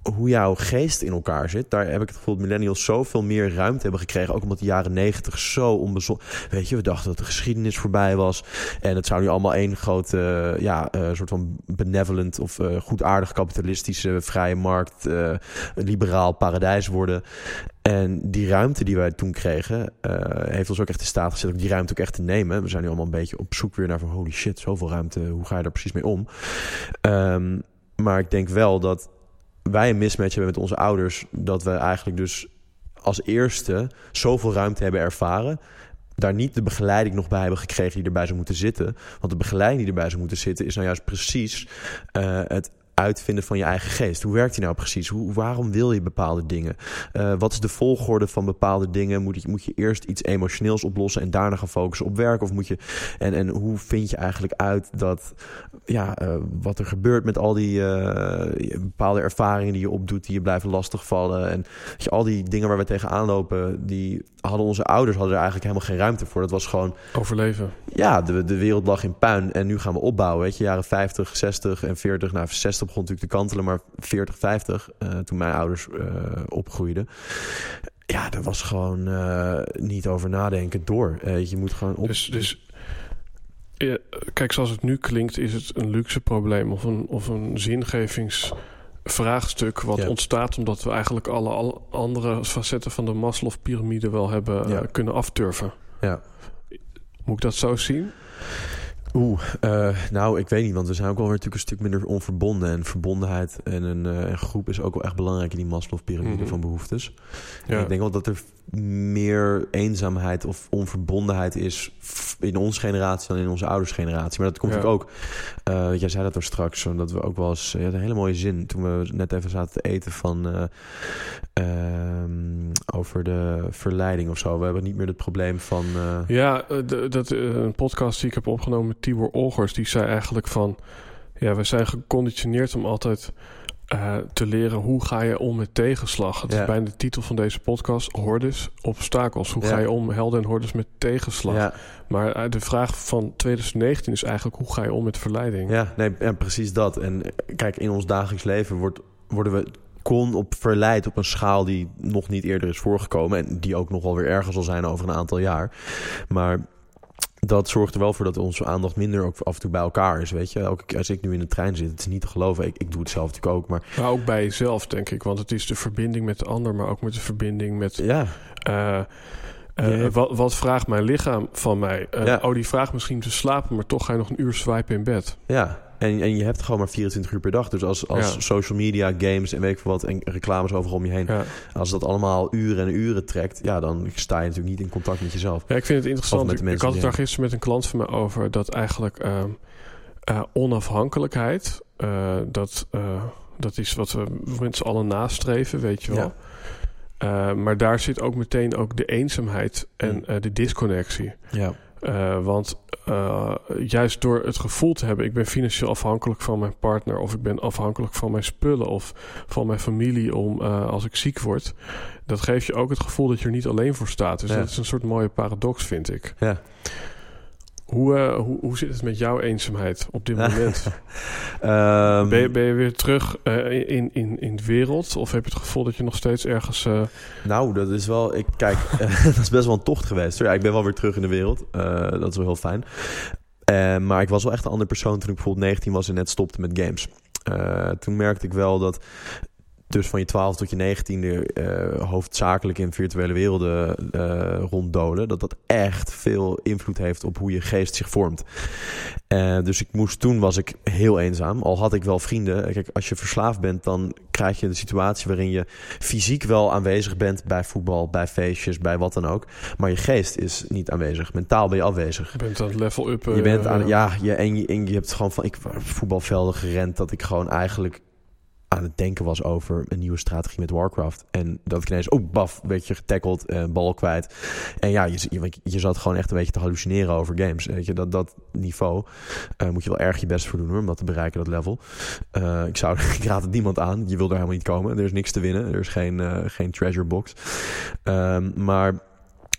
hoe jouw geest in elkaar zit. Daar heb ik het gevoel millennials zoveel meer ruimte hebben gekregen. Ook omdat de jaren negentig zo onbezonnen... Weet je, we dachten dat de geschiedenis voorbij was. En het zou nu allemaal één grote, uh, ja, uh, soort van benevolent... of uh, goedaardig kapitalistische vrije markt, liberaal paradijs worden. En die ruimte die wij toen kregen, heeft ons ook echt in staat gezet om die ruimte ook echt te nemen. We zijn nu allemaal een beetje op zoek weer naar van holy shit, zoveel ruimte. Hoe ga je daar precies mee om? Um, maar ik denk wel dat wij een mismatch hebben met onze ouders. Dat we eigenlijk dus als eerste zoveel ruimte hebben ervaren. Daar niet de begeleiding nog bij hebben gekregen die erbij zou moeten zitten. Want de begeleiding die erbij zou moeten zitten is nou juist precies uh, het uitvinden van je eigen geest. Hoe werkt die nou precies? Hoe, waarom wil je bepaalde dingen? Uh, wat is de volgorde van bepaalde dingen? Moet je, moet je eerst iets emotioneels oplossen en daarna gaan focussen op werk? Of moet je, en, en hoe vind je eigenlijk uit dat ja, uh, wat er gebeurt met al die uh, bepaalde ervaringen die je opdoet, die je blijven lastigvallen. En je, al die dingen waar we tegenaan lopen, die hadden onze ouders hadden er eigenlijk helemaal geen ruimte voor. Dat was gewoon overleven. Ja, de, de wereld lag in puin en nu gaan we opbouwen. Weet je, jaren 50, 60 en 40, nou 60 begon natuurlijk te kantelen, maar 40, 50, uh, toen mijn ouders uh, opgroeiden. Ja, daar was gewoon uh, niet over nadenken door. je moet gewoon op. Dus, dus ja, kijk, zoals het nu klinkt, is het een luxe probleem of een, of een zingevingsvraagstuk wat ja. ontstaat omdat we eigenlijk alle, alle, andere facetten van de Maslow-pyramide wel hebben ja. kunnen afturven. Ja. Moet ik dat zo zien? Oeh, uh, nou, ik weet niet, want we zijn ook wel weer natuurlijk een stuk minder onverbonden. En verbondenheid en een, uh, een groep is ook wel echt belangrijk in die Maslow-pyramide mm -hmm. van behoeftes. Ja. Ik denk wel dat er meer eenzaamheid of onverbondenheid is in onze generatie dan in onze ouders generatie. Maar dat komt ja. ook, uh, jij zei dat er straks, dat we ook wel eens, je had een hele mooie zin toen we net even zaten te eten van uh, uh, over de verleiding of zo. We hebben niet meer het probleem van... Uh... Ja, dat, een podcast die ik heb opgenomen met Tibor Olgers, die zei eigenlijk van, ja, we zijn geconditioneerd om altijd uh, te leren hoe ga je om met tegenslag. Het ja. is bijna de titel van deze podcast. Hordes, obstakels. Hoe ja. ga je om, helden en hordes, met tegenslag. Ja. Maar uh, de vraag van 2019 is eigenlijk... hoe ga je om met verleiding? Ja, nee, ja, precies dat. En kijk, in ons dagelijks leven wordt, worden we kon op verleid op een schaal die nog niet eerder is voorgekomen... en die ook nog wel weer erger zal zijn over een aantal jaar. Maar dat zorgt er wel voor dat onze aandacht minder ook af en toe bij elkaar is. Weet je, Elke, als ik nu in de trein zit, het is niet te geloven. Ik, ik doe het zelf natuurlijk ook. Maar... maar ook bij jezelf, denk ik. Want het is de verbinding met de ander, maar ook met de verbinding met. Ja. Uh, uh, ja. wat, wat, vraagt mijn lichaam van mij? Uh, ja. Oh, die vraagt misschien te slapen, maar toch ga je nog een uur swipen in bed. Ja, en, en je hebt gewoon maar 24 uur per dag. Dus als, als ja. social media, games en weet ik wat... en reclames overal om je heen... Ja. als dat allemaal uren en uren trekt... ja, dan sta je natuurlijk niet in contact met jezelf. Ja, ik vind het interessant. Ik, ik had het daar gisteren met een klant van me over... dat eigenlijk uh, uh, onafhankelijkheid... Uh, dat, dat is wat we met z'n allen nastreven, weet je wel... Ja. maar daar zit ook meteen ook de eenzaamheid en mm. de disconnectie. Ja. Uh, want uh, juist door het gevoel te hebben, ik ben financieel afhankelijk van mijn partner, of ik ben afhankelijk van mijn spullen of van mijn familie om uh, als ik ziek word, dat geeft je ook het gevoel dat je er niet alleen voor staat. Dus Ja. dat is een soort mooie paradox, vind ik. Ja. Hoe, uh, hoe, hoe zit het met jouw eenzaamheid op dit *laughs* moment? Ehm, ben, je, ben je weer terug uh, in, in, in de wereld? Of heb je het gevoel dat je nog steeds ergens... Uh... Nou, dat is wel... Ik, kijk, *laughs* *laughs* dat is best wel een tocht geweest. Ja, ik ben wel weer terug in de wereld. Dat is wel heel fijn. Maar ik was wel echt een andere persoon toen ik bijvoorbeeld 19 was en net stopte met games. Uh, toen merkte ik wel dat dus van je 12 tot je 19e uh, hoofdzakelijk in virtuele werelden uh, ronddolen. Dat dat echt veel invloed heeft op hoe je geest zich vormt. Uh, dus ik moest, toen was ik heel eenzaam. Al had ik wel vrienden. Kijk, als je verslaafd bent, dan krijg je de situatie waarin je fysiek wel aanwezig bent bij voetbal, bij feestjes, bij wat dan ook. Maar je geest is niet aanwezig. Mentaal ben je afwezig. Je bent aan het level up. je bent aan, ja, je, en, je, en je hebt gewoon van ik voetbalvelden gerend dat ik gewoon eigenlijk aan het denken was over een nieuwe strategie met Warcraft. En dat ik ineens, oh baf, werd je getackled, uh, bal kwijt. En ja, je, je, je zat gewoon echt een beetje te hallucineren over games. Weet je, dat, dat niveau uh, moet je wel erg je best voor doen hoor, om dat te bereiken, dat level. Uh, ik, zou, *laughs* ik raad het niemand aan, je wil er helemaal niet komen. Er is niks te winnen, er is geen, geen treasure box. Um, maar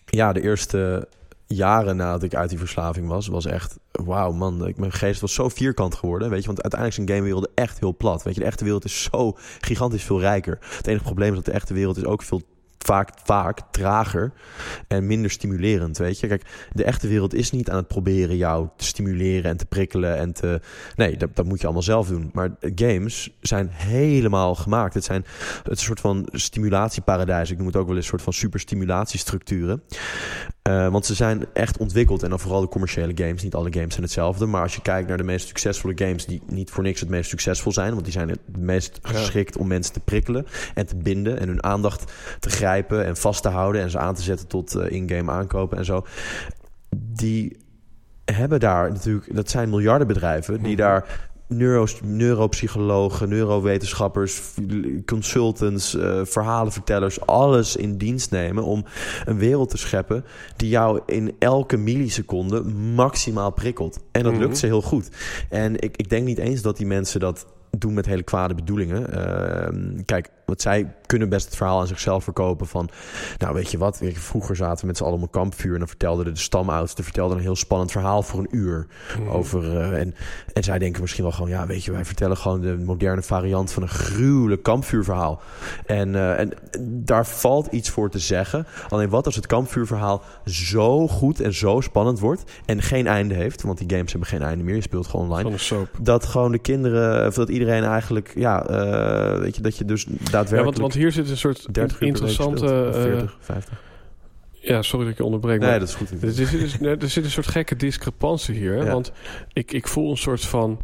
ja, de eerste jaren nadat ik uit die verslaving was, was echt, wauw man, mijn geest was zo vierkant geworden, weet je, want uiteindelijk is een gamewereld echt heel plat, weet je, de echte wereld is zo gigantisch veel rijker. Het enige probleem is dat de echte wereld is ook veel vaak, vaak trager en minder stimulerend, weet je. Kijk, de echte wereld is niet aan het proberen jou te stimuleren en te prikkelen en te... Nee, dat, dat moet je allemaal zelf doen. Maar games zijn helemaal gemaakt. Het zijn het soort van stimulatieparadijs. Ik noem het ook wel eens een soort van superstimulatiestructuren. Uh, want ze zijn echt ontwikkeld. En dan vooral de commerciële games. Niet alle games zijn hetzelfde. Maar als je kijkt naar de meest succesvolle games... die niet voor niks het meest succesvol zijn... want die zijn het meest geschikt om mensen te prikkelen... en te binden en hun aandacht te grijpen... en vast te houden en ze aan te zetten tot uh, in-game aankopen en zo. Die hebben daar natuurlijk... dat zijn miljardenbedrijven... die daar Neuro, neuropsychologen, neurowetenschappers, consultants, uh, verhalenvertellers, alles in dienst nemen om een wereld te scheppen die jou in elke milliseconde maximaal prikkelt. En dat lukt mm -hmm. ze heel goed. En ik, ik denk niet eens dat die mensen dat doen met hele kwade bedoelingen. Uh, kijk, want zij kunnen best het verhaal aan zichzelf verkopen van... nou, weet je wat, vroeger zaten we met z'n allen om een kampvuur... en dan vertelde de stamoudste vertelde een heel spannend verhaal voor een uur. Mhm. Mm. Over, uh, en, en zij denken misschien wel gewoon... ja, weet je, wij vertellen gewoon de moderne variant... van een gruwelijk kampvuurverhaal. En, uh, en daar valt iets voor te zeggen. Alleen wat als het kampvuurverhaal zo goed en zo spannend wordt... en geen einde heeft, want die games hebben geen einde meer... je speelt gewoon online. Dat gewoon de kinderen, of dat iedereen eigenlijk... ja, uh, weet je, dat je dus... Ja, want, want, hier zit een soort interessante... Speelt, 40, 50. Ja, sorry dat ik je onderbreek. Nee, dat is goed. Er zit, er zit een soort gekke discrepantie hier. Hè? Ja. Want ik, ik voel een soort van...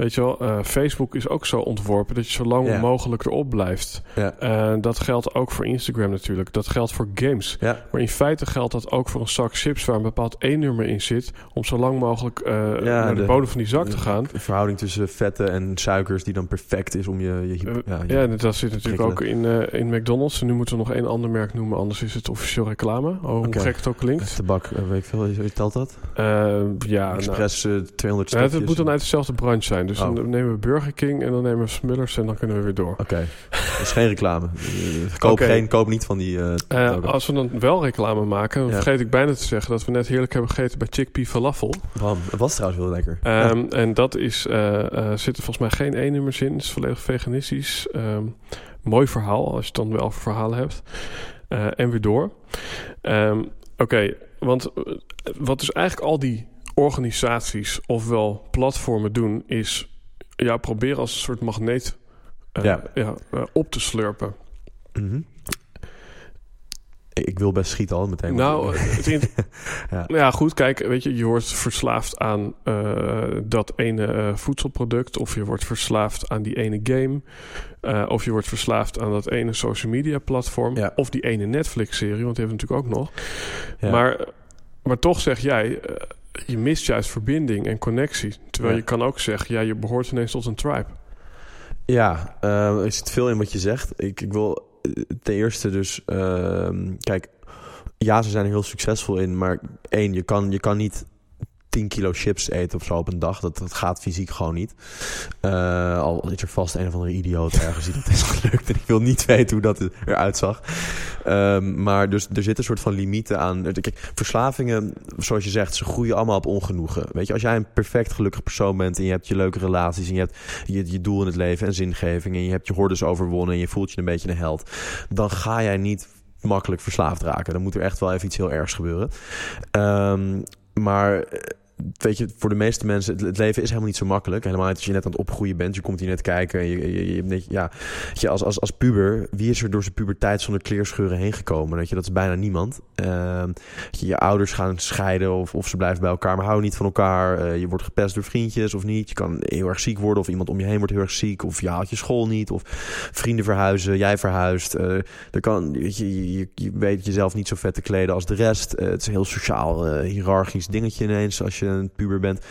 Weet je wel, uh, Facebook is ook zo ontworpen dat je zo lang mogelijk erop blijft. Uh, dat geldt ook voor Instagram natuurlijk. Dat geldt voor games. Maar in feite geldt dat ook voor een zak chips waar een bepaald E-nummer in zit. Om zo lang mogelijk uh, naar de, de, bodem van die zak de, te gaan. De verhouding tussen vetten en suikers die dan perfect is om je. je ja, je ja, dat zit natuurlijk ook in, in McDonald's. En nu moeten we nog één ander merk noemen, anders is het officieel reclame. Oh, hoe gek het ook klinkt. Tabak, weet ik veel. Telt dat? ja, Express nou, 200 ja, Het moet dan uit dezelfde branche zijn. Dus oh. dan nemen we Burger King en dan nemen we Smullers en dan kunnen we weer door. Oké, okay. dat is geen reclame. koop, okay. geen, koop niet van die... Uh, uh, als we dan wel reclame maken, dan ja. vergeet ik bijna te zeggen... dat we net heerlijk hebben gegeten bij Chickpea Falafel. Bam, dat was trouwens wel lekker. Um, ja. En dat is... Uh, zitten volgens mij geen E-nummers in. Het is volledig veganistisch. Um, mooi verhaal, als je het dan wel over verhalen hebt. en weer door. Um, Oké, okay, want wat dus eigenlijk al die organisaties ofwel platformen doen, is ja, proberen als een soort magneet uh, ja. Ja, uh, op te slurpen. Mm -hmm. Ik wil best schieten al meteen. Nou, het *laughs* ja. ja, goed. Kijk, weet je, je wordt verslaafd aan uh, dat ene voedselproduct, of je wordt verslaafd aan die ene game, of je wordt verslaafd aan dat ene social media platform, ja. of die ene Netflix-serie, want die hebben we natuurlijk ook nog. Maar, maar toch zeg jij je mist juist verbinding en connectie. Terwijl Ja. je kan ook zeggen, ja, je behoort ineens tot een tribe. Ja, eh, er zit veel in wat je zegt. Ik, ik wil eh, ten eerste dus... ehm, kijk, ja, ze zijn er heel succesvol in. Maar één, je kan, je kan niet 10 kilo chips eten of zo op een dag. Dat, dat gaat fysiek gewoon niet. Uh, al is er vast een of andere idioot ergens die dat is gelukt. En ik wil niet weten hoe dat eruit zag. Um, maar dus er zit een soort van limieten aan. Kijk, verslavingen, zoals je zegt, ze groeien allemaal op ongenoegen. Weet je, als jij een perfect gelukkig persoon bent en je hebt je leuke relaties en je hebt je, je doel in het leven en zingeving en je hebt je hordes overwonnen en je voelt je een beetje een held, dan ga jij niet makkelijk verslaafd raken. Dan moet er echt wel even iets heel ergs gebeuren. Um, maar weet je, voor de meeste mensen, het, leven is helemaal niet zo makkelijk. Helemaal als je net aan het opgroeien bent. Je komt hier net kijken. En je, je, ja, je, als, als, als puber, wie is er door zijn puberteit zonder kleerscheuren heen gekomen? Weet je, dat is bijna niemand. Uh, je, je, ouders gaan scheiden of, of ze blijven bij elkaar, maar houden niet van elkaar. Uh, je wordt gepest door vriendjes of niet. Je kan heel erg ziek worden of iemand om je heen wordt heel erg ziek. Of je haalt je school niet. Of vrienden verhuizen, jij verhuist. Uh, er kan, je, je, je, weet jezelf niet zo vet te kleden als de rest. het is een heel sociaal, hiërarchisch dingetje ineens als je een puber bent.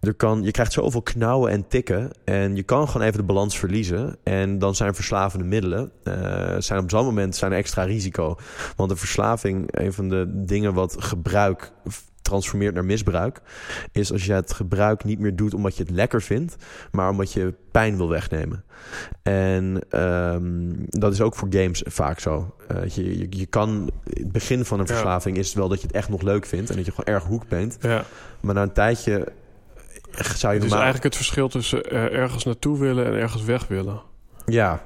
Er kan, je krijgt zoveel knauwen en tikken. En je kan gewoon even de balans verliezen. En dan zijn verslavende middelen. Uh, zijn op zo'n moment zijn extra risico. Want de verslaving, een van de dingen wat gebruik transformeert naar misbruik, is als je het gebruik niet meer doet omdat je het lekker vindt, maar omdat je pijn wil wegnemen. En um, dat is ook voor games vaak zo. Uh, je, je, je, kan, het begin van een verslaving is wel dat je het echt nog leuk vindt en dat je gewoon erg hoek bent. Ja. Maar na een tijdje zou je Het is eigenlijk het verschil tussen uh, ergens naartoe willen en ergens weg willen. Ja,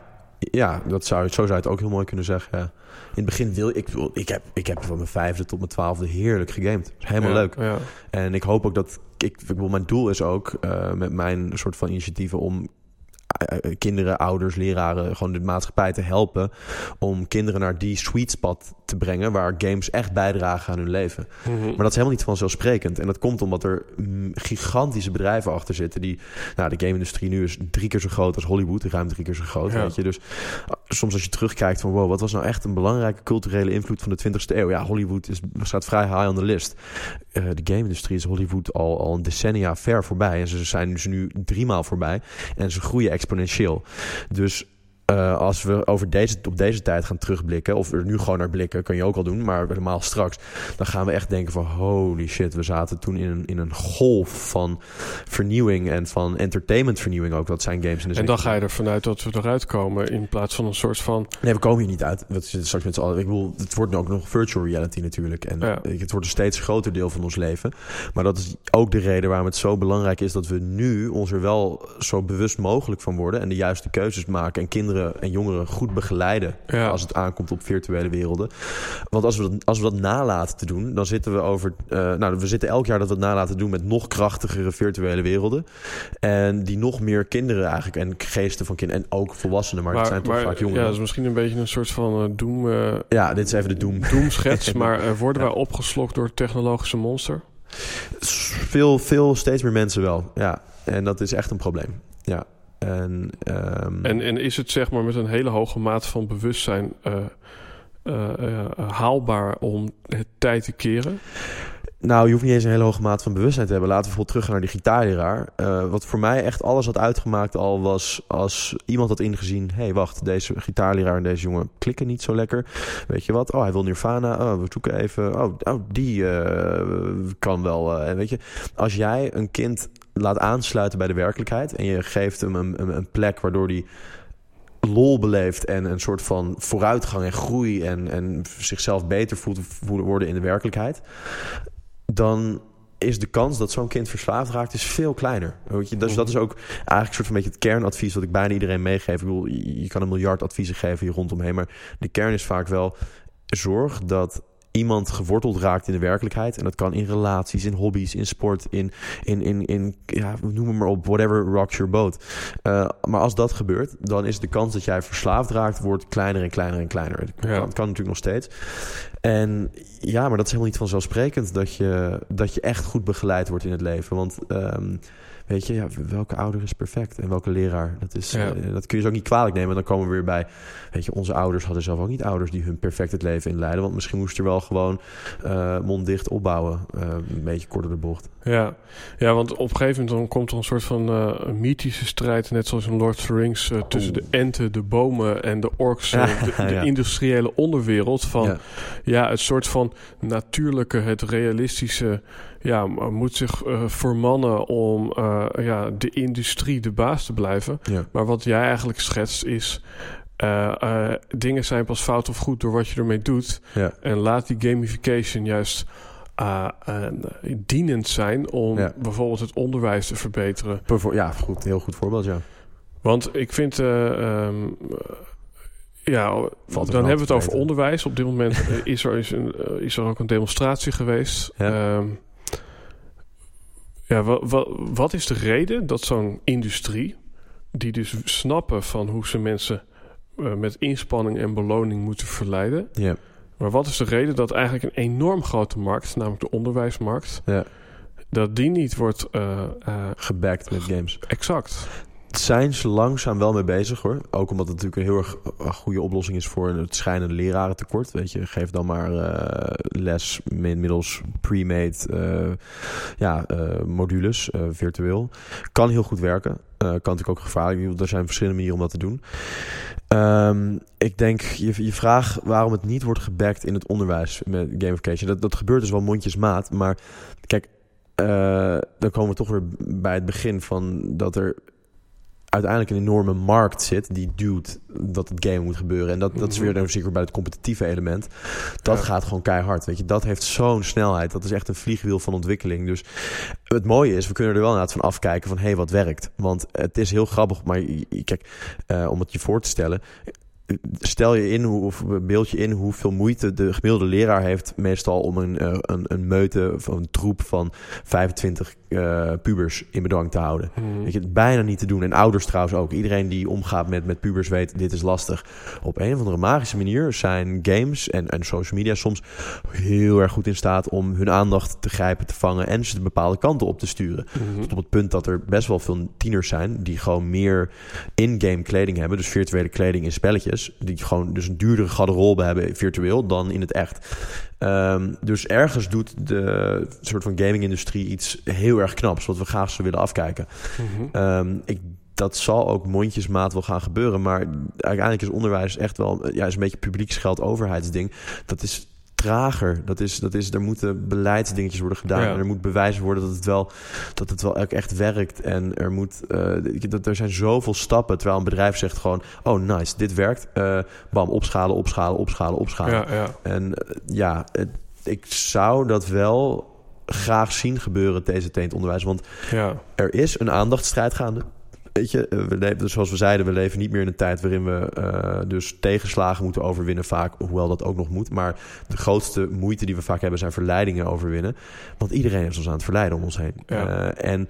ja dat zou, zo zou je het ook heel mooi kunnen zeggen. Ja. In het begin wil ik, ik heb, ik heb van mijn vijfde tot mijn twaalfde heerlijk gegamed. Helemaal ja, leuk. Ja. En ik hoop ook dat ik, ik bedoel, mijn doel is ook uh, met mijn soort van initiatieven om kinderen, ouders, leraren, gewoon de maatschappij te helpen om kinderen naar die sweet spot te brengen waar games echt bijdragen aan hun leven. Mm -hmm. Maar dat is helemaal niet vanzelfsprekend. En dat komt omdat er mm, gigantische bedrijven achter zitten die, nou, de game-industrie nu is drie keer zo groot als Hollywood, ruim drie keer zo groot. Ja. Weet je, dus soms als je terugkijkt van wow, wat was nou echt een belangrijke culturele invloed van de 20e eeuw? Ja, Hollywood is, staat vrij high on the list. Uh, de game-industrie is Hollywood al, al een decennia ver voorbij en ze zijn dus nu drie maal voorbij en ze groeien exponentieel. Dus uh, als we over deze, op deze tijd gaan terugblikken, of er nu gewoon naar blikken, kun je ook al doen, maar helemaal straks, dan gaan we echt denken van holy shit, we zaten toen in een, in een golf van vernieuwing en van entertainmentvernieuwing ook. Dat zijn games in de En dan ga je ervan uit dat we eruit komen in plaats van een soort van. Nee, we komen hier niet uit. We zitten straks met z'n allen. Ik bedoel, het wordt nu ook nog virtual reality natuurlijk. En ja. het wordt een steeds groter deel van ons leven. Maar dat is ook de reden waarom het zo belangrijk is dat we nu ons er wel zo bewust mogelijk van worden en de juiste keuzes maken en kinderen en jongeren goed begeleiden ja. als het aankomt op virtuele werelden. Want als we dat, als we dat nalaten te doen, dan zitten we over. Uh, nou, we zitten elk jaar dat we het nalaten doen met nog krachtigere virtuele werelden. En die nog meer kinderen eigenlijk en geesten van kinderen en ook volwassenen, maar, maar het zijn toch maar, vaak jongeren. Ja, dat is misschien een beetje een soort van uh, doem. Uh, ja, dit is even de doem. Doemschets, *laughs* maar worden wij opgeslokt door het technologische monster? Veel, veel, steeds meer mensen wel. Ja, en dat is echt een probleem. Ja. En, um... en, en is het zeg maar met een hele hoge mate van bewustzijn uh, uh, uh, haalbaar om het tijd te keren? Nou, je hoeft niet eens een hele hoge mate van bewustzijn te hebben. Laten we bijvoorbeeld terug gaan naar die gitaarleraar. Uh, wat voor mij echt alles had uitgemaakt al was als iemand had ingezien... hé, hey, wacht, deze gitaarleraar en deze jongen klikken niet zo lekker. Weet je wat? Oh, hij wil Nirvana. Oh, we zoeken even. Oh, oh die uh, kan wel. Uh, en weet je, als jij een kind laat aansluiten bij de werkelijkheid... en je geeft hem een, een, een plek waardoor die lol beleeft en een soort van vooruitgang en groei en, en zichzelf beter voelt worden in de werkelijkheid, dan is de kans dat zo'n kind verslaafd raakt is veel kleiner. Weet je? Dus dat is ook eigenlijk een soort van beetje het kernadvies wat ik bijna iedereen meegeef. Ik bedoel, je kan een miljard adviezen geven hier rondomheen, maar de kern is vaak wel zorg dat iemand geworteld raakt in de werkelijkheid. En dat kan in relaties, in hobby's, in sport, in, in, in, in ja, noem maar op, whatever rocks your boat. Uh, maar als dat gebeurt, dan is de kans dat jij verslaafd raakt, wordt kleiner en kleiner en kleiner. Het Ja. kan, kan natuurlijk nog steeds. En ja, maar dat is helemaal niet vanzelfsprekend dat je, dat je echt goed begeleid wordt in het leven. Want um, weet je, ja, welke ouder is perfect en welke leraar? Dat, is, dat kun je dus ook niet kwalijk nemen. En dan komen we weer bij, weet je, onze ouders hadden zelf ook niet ouders die hun perfect het leven inleiden. Want misschien moest er wel gewoon monddicht opbouwen, een beetje korter de bocht. Ja. ja, want op een gegeven moment dan komt er een soort van mythische strijd, net zoals in Lord of the Rings, tussen de enten, de bomen en de orks, ja, *laughs* de, de industriële onderwereld. Van ja. ja. het soort van natuurlijke, het realistische, ja, moet zich uh, vermannen om ja, de industrie de baas te blijven. Ja. Maar wat jij eigenlijk schetst is. Uh, uh, dingen zijn pas fout of goed door wat je ermee doet. Ja. En laat die gamification juist uh, dienend zijn om bijvoorbeeld het onderwijs te verbeteren. ja, goed, heel goed voorbeeld, ja. Want ik vind, uh, um, ja, dan hebben we het over onderwijs. Op dit moment is, er, is, een, is er ook een demonstratie geweest. Ja, um, ja wat, wat is de reden dat zo'n industrie, die dus snappen van hoe ze mensen met inspanning en beloning moeten verleiden... Ja maar wat is de reden dat eigenlijk een enorm grote markt, namelijk de onderwijsmarkt, ja. dat die niet wordt uh, uh, gebackt met games? Exact. Zijn ze langzaam wel mee bezig hoor. Ook omdat het natuurlijk een heel erg eh, goede oplossing is voor het schijnende lerarentekort. Weet je, geef dan maar les middels pre-made ja, modules, virtueel. Kan heel goed werken. kan natuurlijk ook gevaarlijk. Er zijn verschillende manieren om dat te doen. Um, ik denk, je, je vraag waarom het niet wordt gebackt in het onderwijs met gamification. Dat, dat gebeurt dus wel mondjesmaat. Maar kijk, uh, dan komen we toch weer bij het begin van dat er uiteindelijk een enorme markt zit die duwt dat het game moet gebeuren. En dat, dat is weer dan zeker bij het competitieve element. Dat gaat gewoon keihard. Weet je, dat heeft zo'n snelheid. Dat is echt een vliegwiel van ontwikkeling. Dus het mooie is, we kunnen er wel inderdaad van afkijken van hé, hey, wat werkt. Want het is heel grappig, maar kijk, uh, om het je voor te stellen stel je in, hoe, of beeld je in hoeveel moeite de gemiddelde leraar heeft meestal om een, eh, een, een meute of een troep van 25 uh, pubers in bedwang te houden. Mm. Weet je, het bijna niet te doen. En ouders trouwens ook. Iedereen die omgaat met, met pubers weet, dit is lastig. Op een of andere magische manier zijn games en, en social media soms heel erg goed in staat om hun aandacht te grijpen, te vangen en ze de bepaalde kanten op te sturen. Mm Tot op het punt dat er best wel veel tieners zijn die gewoon meer in-game kleding hebben. Dus virtuele kleding in spelletjes. Die gewoon dus een duurdere garderobe hebben virtueel dan in het echt. Um, dus ergens doet de soort van gaming-industrie iets heel erg knaps, wat we graag zouden willen afkijken. Mm um, ik, dat zal ook mondjesmaat wel gaan gebeuren, maar uiteindelijk is onderwijs echt wel ja, is een beetje publieksgeld overheidsding. Dat is trager. Dat is, dat is, er moeten beleidsdingetjes worden gedaan. En er moet bewijzen worden dat het wel, dat het wel echt werkt. En er, moet, uh, dat, er zijn zoveel stappen. Terwijl een bedrijf zegt gewoon: Oh, nice, dit werkt. Uh, bam, opschalen, opschalen, opschalen, opschalen. Ja, ja. En uh, ja, het, ik zou dat wel graag zien gebeuren, deze in onderwijs. Want ja. er is een aandachtstrijd gaande. Weet je, eh, we leven, zoals we zeiden, we leven niet meer in een tijd waarin we uh, dus tegenslagen moeten overwinnen vaak, hoewel dat ook nog moet. Maar de grootste moeite die we vaak hebben zijn verleidingen overwinnen. Want iedereen is ons aan het verleiden om ons heen. Uh, en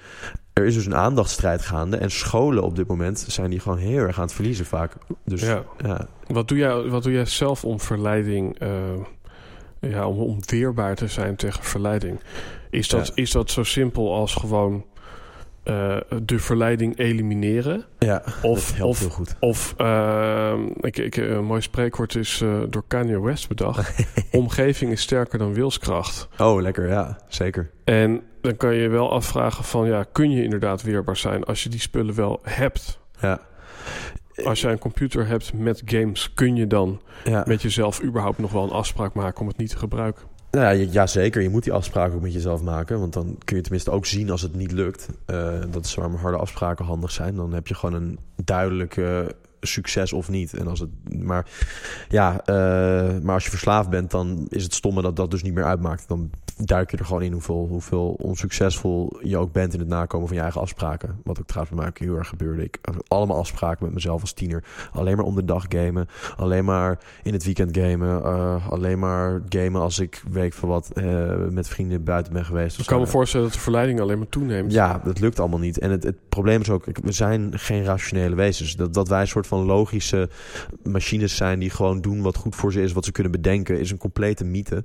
er is dus een aandachtsstrijd gaande. En scholen op dit moment zijn die gewoon heel erg aan het verliezen vaak. Dus, ja. ja. Wat, doe jij, wat doe jij zelf om verleiding, ja, om, om weerbaar te zijn tegen verleiding? Is dat, is dat zo simpel als gewoon uh, de verleiding elimineren. Ja, of, of, heel goed. Of, uh, ik, ik, een mooi spreekwoord is uh, door Kanye West bedacht. *laughs* Omgeving is sterker dan wilskracht. Oh, lekker, ja, zeker. En dan kan je wel afvragen van, ja, kun je inderdaad weerbaar zijn als je die spullen wel hebt? Ja. Als jij een computer hebt met games, kun je dan ja. met jezelf überhaupt nog wel een afspraak maken om het niet te gebruiken? Nou ja, zeker. Je moet die afspraken ook met jezelf maken. Want dan kun je tenminste ook zien als het niet lukt. Uh, dat is waarom harde afspraken handig zijn. Dan heb je gewoon een duidelijke succes of niet. En als het, maar ja, uh, maar als je verslaafd bent, dan is het stomme dat dat dus niet meer uitmaakt. Dan duik je er gewoon in hoeveel, hoeveel onsuccesvol je ook bent in het nakomen van je eigen afspraken. Wat ook trouwens bij mij heel erg gebeurde. Ik had allemaal afspraken met mezelf als tiener. Alleen maar om de dag gamen. Alleen maar in het weekend gamen. Uh, alleen maar gamen als ik week van wat uh, met vrienden buiten ben geweest. Ik kan me voorstellen dat de verleiding alleen maar toeneemt. Ja, dat lukt allemaal niet. En het, het probleem is ook, we zijn geen rationele wezens. Dat, dat wij een soort van logische machines zijn die gewoon doen wat goed voor ze is, wat ze kunnen bedenken, is een complete mythe. Uh,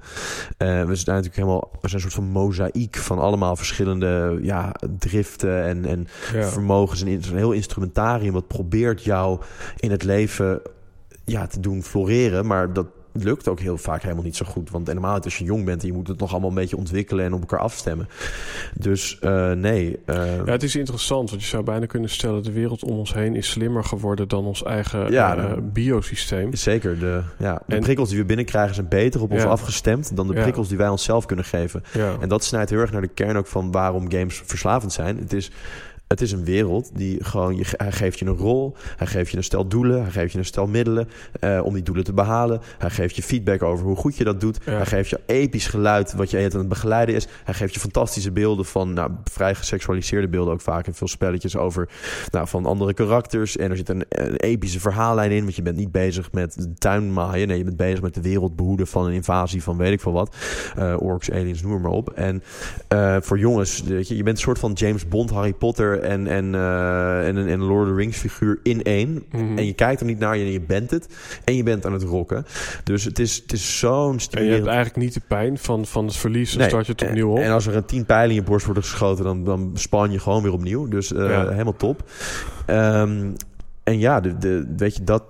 we zijn natuurlijk helemaal we zijn een soort van mozaïek van allemaal verschillende ja, driften en, en vermogens. En een heel instrumentarium wat probeert jou in het leven ja, te doen floreren. Maar dat lukt ook heel vaak helemaal niet zo goed. Want helemaal als je jong bent en je moet het nog allemaal een beetje ontwikkelen en op elkaar afstemmen. Dus uh, nee. Uh... Ja, het is interessant, want je zou bijna kunnen stellen: de wereld om ons heen is slimmer geworden dan ons eigen ja, uh, biosysteem. Zeker. De, ja, de prikkels die we binnenkrijgen zijn beter op ons afgestemd dan de prikkels die wij onszelf kunnen geven. En dat snijdt heel erg naar de kern ook van waarom games verslavend zijn. Het is het is een wereld die gewoon, je, hij geeft je een rol, hij geeft je een stel doelen, hij geeft je een stel middelen uh, om die doelen te behalen. Hij geeft je feedback over hoe goed je dat doet. Hij geeft je episch geluid wat je aan het begeleiden is. Hij geeft je fantastische beelden van, nou, vrij geseksualiseerde beelden ook vaak. En veel spelletjes over, nou, van andere karakters. En er zit een, epische verhaallijn in, want je bent niet bezig met de tuin maaien. Nee, je bent bezig met de wereld behoeden van een invasie van weet ik veel wat. Uh, orks, aliens, noem maar op. En uh, voor jongens, je, je bent een soort van James Bond, Harry Potter en, en, uh, en, een Lord of the Rings figuur in één. Mhm. En je kijkt er niet naar je en je bent het. En je bent aan het rocken. Dus het is, het is zo'n En je hebt eigenlijk niet de pijn van, van het verlies. Dan start je het opnieuw op. En als er een tien pijlen in je borst worden geschoten, dan, dan span je gewoon weer opnieuw. Dus uh, helemaal top. Um, en ja, de, de, weet je, dat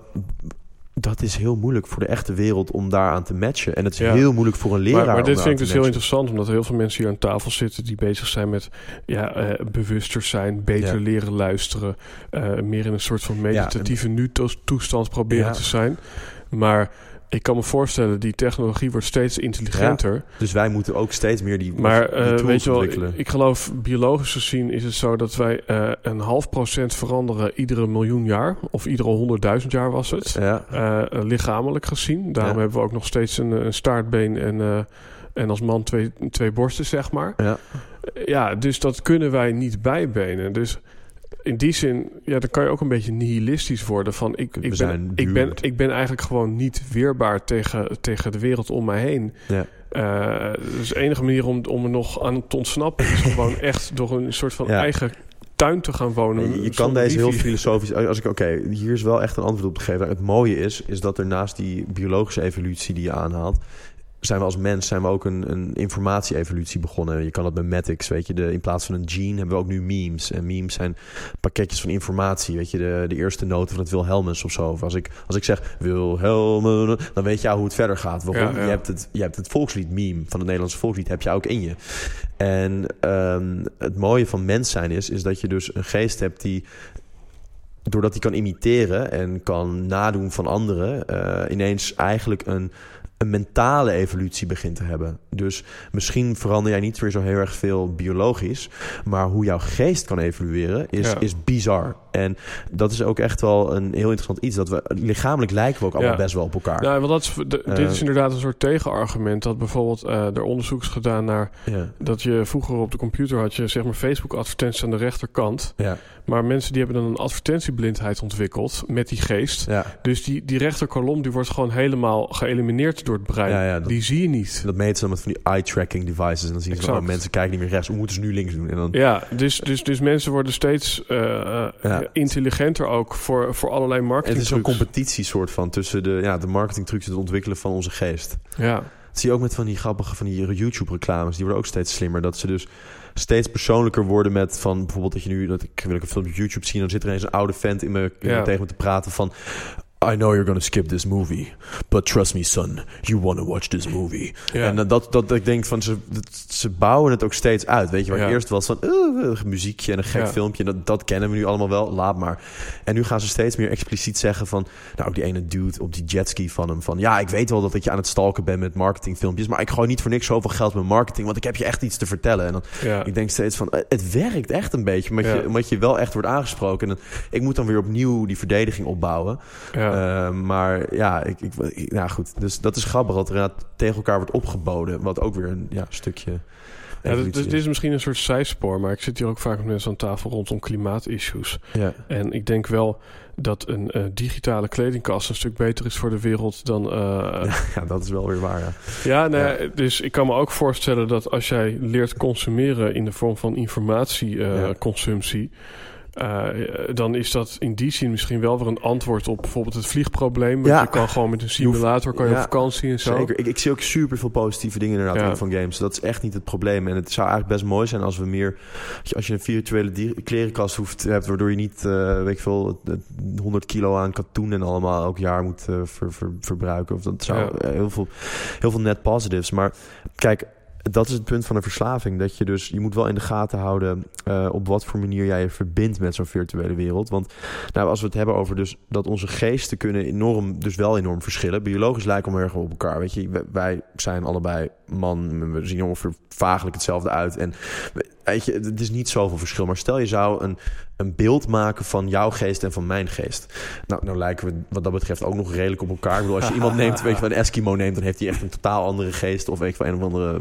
dat is heel moeilijk voor de echte wereld om daaraan te matchen. En het is heel moeilijk voor een leraar. Maar, maar dit vind ik dus heel interessant, omdat er heel veel mensen hier aan tafel zitten die bezig zijn met ja, uh, bewuster zijn, beter leren luisteren, uh, meer in een soort van meditatieve nu-toestand proberen te zijn. Maar ik kan me voorstellen, die technologie wordt steeds intelligenter. dus wij moeten ook steeds meer die, maar, uh, weet je wel, ik, geloof biologisch gezien is het zo dat wij uh, een half procent veranderen iedere miljoen jaar. Of iedere honderdduizend jaar was het. Ja. Uh, lichamelijk gezien. Daarom hebben we ook nog steeds een, een staartbeen en, en als man twee, twee borsten, zeg maar. Ja. ja, dus dat kunnen wij niet bijbenen. Dus in die zin, ja, dan kan je ook een beetje nihilistisch worden. Van ik, ik, ben, ik, ben, ik ben eigenlijk gewoon niet weerbaar tegen, tegen de wereld om mij heen. Ja. Uh, dus de enige manier om, om er nog aan te ontsnappen is *laughs* gewoon echt door een soort van eigen tuin te gaan wonen. Je, kan deze heel filosofisch. Als ik oké, hier is wel echt een antwoord op te geven. Het mooie is, is dat er naast die biologische evolutie die je aanhaalt, zijn we als mens zijn we ook een, een informatie-evolutie begonnen. Je kan dat met Matics, weet je. De, in plaats van een gene hebben we ook nu memes. En memes zijn pakketjes van informatie, weet je. De, de eerste noten van het Wilhelmus of zo. Of als ik, als ik zeg Wilhelmen, dan weet je hoe het verder gaat. Waarom? Je, hebt het, je hebt het volkslied meme van het Nederlandse volkslied, heb je ook in je. En um, het mooie van mens zijn is, is dat je dus een geest hebt die doordat hij kan imiteren en kan nadoen van anderen, uh, ineens eigenlijk een een mentale evolutie begint te hebben. Dus misschien verander jij niet weer zo heel erg veel biologisch, maar hoe jouw geest kan evolueren is, is bizar. En dat is ook echt wel een heel interessant iets. Dat we lichamelijk lijken we ook allemaal best wel op elkaar. Ja, want dat is, dit is eh, inderdaad een soort tegenargument. Dat bijvoorbeeld uh, er onderzoek is gedaan naar dat je vroeger op de computer had je zeg maar Facebook advertenties aan de rechterkant. Ja. Maar mensen die hebben dan een advertentieblindheid ontwikkeld met die geest. Ja. Dus die, die rechterkolom die wordt gewoon helemaal geëlimineerd door het brein. Ja, ja, die zie je niet. Dat meten ze dan met van die eye-tracking devices. En dan zien ze van, oh, mensen kijken niet meer rechts. Hoe moeten ze nu links doen? En dan... Ja, dus, dus, dus mensen worden steeds uh, intelligenter ook voor, voor allerlei marketing. Het is een competitie soort van tussen de, ja, de marketingtrucs en het ontwikkelen van onze geest. Ja. Dat zie je ook met van die grappige van die YouTube-reclames. Die worden ook steeds slimmer. Dat ze dus steeds persoonlijker worden met van bijvoorbeeld dat je nu dat ik wil ik een film op YouTube zien dan zit er eens een oude vent in me tegen me te praten van I know you're gonna skip this movie, but trust me, son, you want to watch this movie. En dat, dat ik denk van ze, ze bouwen het ook steeds uit. Weet je, waar eerst was van uh, muziekje en een gek filmpje, dat, dat kennen we nu allemaal wel, laat maar. En nu gaan ze steeds meer expliciet zeggen van, nou, die ene dude op die jetski van hem, van ja, ik weet wel dat ik je aan het stalken ben met marketingfilmpjes, maar ik gooi niet voor niks zoveel geld met marketing, want ik heb je echt iets te vertellen. En dan, ik denk steeds van, eh, het werkt echt een beetje, omdat, je, omdat je wel echt wordt aangesproken. En ik moet dan weer opnieuw die verdediging opbouwen. Ja. Uh, maar ja, ik, ik, ja, goed. Dus dat is grappig dat er tegen elkaar wordt opgeboden. Wat ook weer een ja, stukje. Ja, dus, dit is misschien een soort zijspoor, maar ik zit hier ook vaak met mensen aan tafel rondom klimaatissues. Ja. En ik denk wel dat een uh, digitale kledingkast een stuk beter is voor de wereld dan. Uh, *laughs* ja, dat is wel weer waar. Ja, ja, nee, ja, dus ik kan me ook voorstellen dat als jij leert consumeren in de vorm van informatieconsumptie. Uh, Uh, dan is dat in die zin misschien wel weer een antwoord op bijvoorbeeld het vliegprobleem. Want je kan gewoon met een simulator kan je op vakantie en zo. Zeker. Ik, ik, zie ook super veel positieve dingen inderdaad van games. Dat is echt niet het probleem. En het zou eigenlijk best mooi zijn als we meer... Als je een virtuele klerenkast hoeft hebt... waardoor je niet, uh, weet ik veel, 100 kilo aan katoen en allemaal elk jaar moet uh, ver, ver, verbruiken. Of dat zou heel, veel, heel veel net positives. Maar kijk, dat is het punt van een verslaving. Dat je dus, je moet wel in de gaten houden uh, op wat voor manier jij je verbindt met zo'n virtuele wereld. Want nou, als we het hebben over dus dat onze geesten kunnen enorm, dus wel enorm verschillen. Biologisch lijken we erg op elkaar. Weet je, wij zijn allebei man, we zien ongeveer vagelijk hetzelfde uit. En weet je, het is niet zoveel verschil. Maar stel je zou een, een beeld maken van jouw geest en van mijn geest. Nou, nou lijken we wat dat betreft ook nog redelijk op elkaar. Ik bedoel, als je iemand neemt, weet je, een Eskimo neemt, dan heeft hij echt een totaal andere geest. Of weet je, een of andere.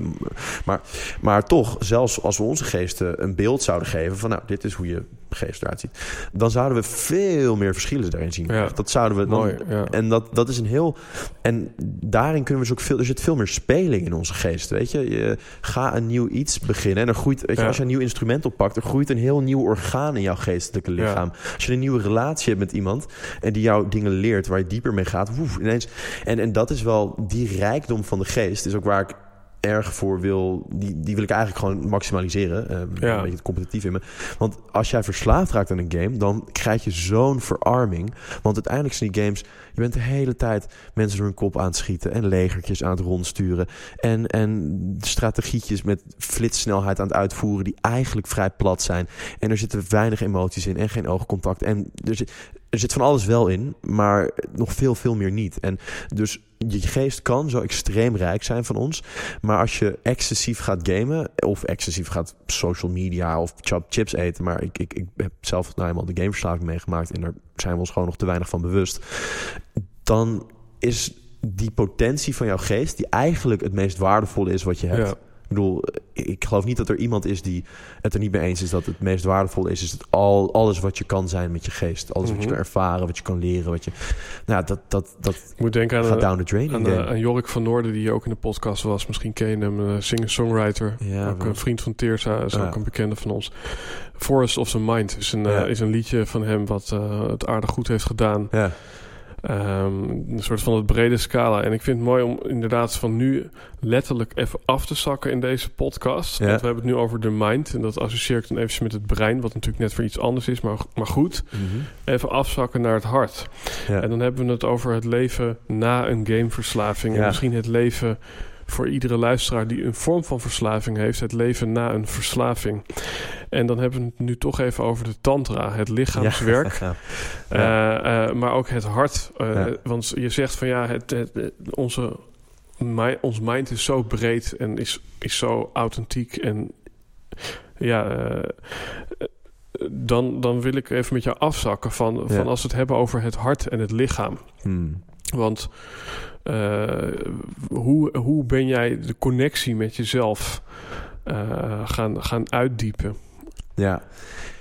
Maar, maar toch, zelfs als we onze geesten een beeld zouden geven van, nou, dit is hoe je geest eruit ziet, dan zouden we veel meer verschillen daarin zien. Ja. Dat zouden we. Dan, Mooi, ja. En dat, dat is een heel. En daarin kunnen we dus ook veel. Er zit veel meer speling in onze geest. Weet je, je ga een nieuw iets beginnen. En er groeit. Weet je, als je een nieuw instrument oppakt, er groeit een heel nieuw orgaan in jouw geestelijke lichaam. Als je een nieuwe relatie hebt met iemand en die jou dingen leert waar je dieper mee gaat, woef, ineens. En, en dat is wel die rijkdom van de geest, is ook waar ik erg voor wil, die, die wil ik eigenlijk gewoon maximaliseren. Uh, ja. Een beetje competitief in me. Want als jij verslaafd raakt aan een game, dan krijg je zo'n verarming. Want uiteindelijk zijn die games, je bent de hele tijd mensen door hun kop aan het schieten en legertjes aan het rondsturen. En, en strategietjes met flitssnelheid aan het uitvoeren die eigenlijk vrij plat zijn. En er zitten weinig emoties in en geen oogcontact. En er zit, er zit van alles wel in, maar nog veel, veel meer niet. En dus je geest kan zo extreem rijk zijn van ons. Maar als je excessief gaat gamen, of excessief gaat social media of chips eten. Maar ik, ik, ik heb zelf nou eenmaal de gameverslaving meegemaakt en daar zijn we ons gewoon nog te weinig van bewust. Dan is die potentie van jouw geest, die eigenlijk het meest waardevolle is wat je hebt. Ik bedoel, ik geloof niet dat er iemand is die het er niet mee eens is dat het meest waardevol is. Is het al, alles wat je kan zijn met je geest. Alles wat je mhm. kan ervaren, wat je kan leren. Wat je, nou, dat, dat, dat ik moet denken aan, gaat down the drain. Aan, de, aan Jorik van Noorden, die ook in de podcast was. Misschien ken je hem, uh, singer-songwriter. Ja, ook een vriend van Teersa, is ook een bekende van ons. Forest of the Mind is een, uh, is een liedje van hem wat uh, het aardig goed heeft gedaan. Ja. Um, een soort van het brede scala. En ik vind het mooi om inderdaad van nu letterlijk even af te zakken in deze podcast. Want we hebben het nu over de mind. En dat associeer ik dan even met het brein. Wat natuurlijk net voor iets anders is. Maar, maar goed, mhm. even afzakken naar het hart. Ja. En dan hebben we het over het leven na een gameverslaving. En misschien het leven voor iedere luisteraar die een vorm van verslaving heeft, het leven na een verslaving. En dan hebben we het nu toch even over de tantra, het lichaamswerk, *laughs* eh, eh, maar ook het hart. Uh, want je zegt van ja, het, het, onze, ons mind is zo breed en is, is zo authentiek en ja dan, dan wil ik even met jou afzakken van, van als we het hebben over het hart en het lichaam. Hmm. Want hoe, hoe ben jij de connectie met jezelf uh, gaan, gaan uitdiepen? Ja,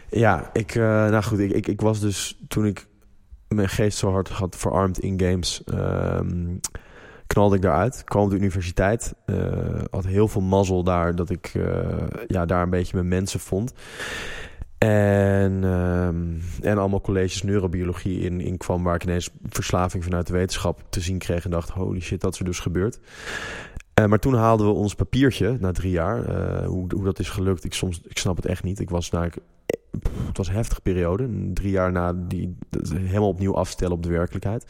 ja ik, uh, nou goed, ik, ik, ik, was dus toen ik mijn geest zo hard had verarmd in games, um, knalde ik daaruit. Kwam op de universiteit, had heel veel mazzel daar dat ik ja, daar een beetje mijn mensen vond. En, um, en allemaal colleges neurobiologie in, in kwam, waar ik ineens verslaving vanuit de wetenschap te zien kreeg en dacht: holy shit, dat is er dus gebeurd. Uh, maar toen haalden we ons papiertje na drie jaar. Uh, hoe, hoe dat is gelukt, ik, soms, ik snap het echt niet. Ik was naar, het was een heftige periode. Drie jaar na die helemaal opnieuw afstellen op de werkelijkheid.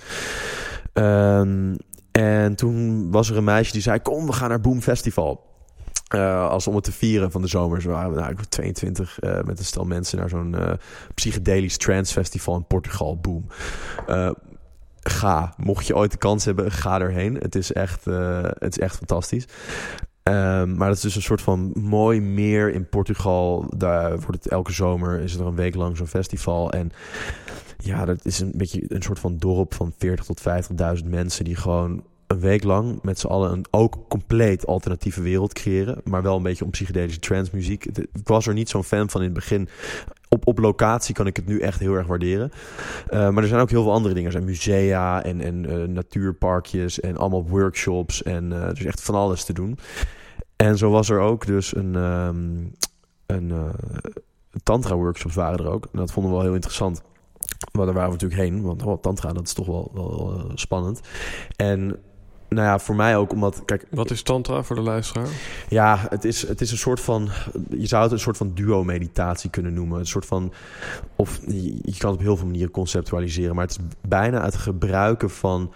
Um, en toen was er een meisje die zei: Kom, we gaan naar Boom Festival. Uh, als om het te vieren van de zomer. Zo waren we nou, 22 uh, met een stel mensen naar zo'n uh, psychedelisch trance festival in Portugal. Boom. ga. Mocht je ooit de kans hebben, ga erheen. Het is echt, het is echt fantastisch. Um, maar dat is dus een soort van mooi meer in Portugal. Daar wordt het elke zomer is er een week lang zo'n festival. En ja, dat is een beetje een soort van dorp van 40 tot 50.000 mensen die gewoon een week lang met z'n allen een ook compleet alternatieve wereld creëren. Maar wel een beetje om psychedelische transmuziek. Ik was er niet zo'n fan van in het begin. Op, op locatie kan ik het nu echt heel erg waarderen. Uh, maar er zijn ook heel veel andere dingen. Er zijn musea en, en uh, natuurparkjes en allemaal workshops. En uh, er is echt van alles te doen. En zo was er ook dus een, um, een tantra-workshops waren er ook. En dat vonden we wel heel interessant. Maar daar waren we natuurlijk heen, want oh, tantra, dat is toch wel, wel spannend. En nou ja, voor mij ook omdat... Kijk, Wat is tantra voor de luisteraar? Ja, het is, het is een soort van... Je zou het een soort van duo-meditatie kunnen noemen. Een soort van... Of je, kan het op heel veel manieren conceptualiseren. Maar het is bijna het gebruiken van...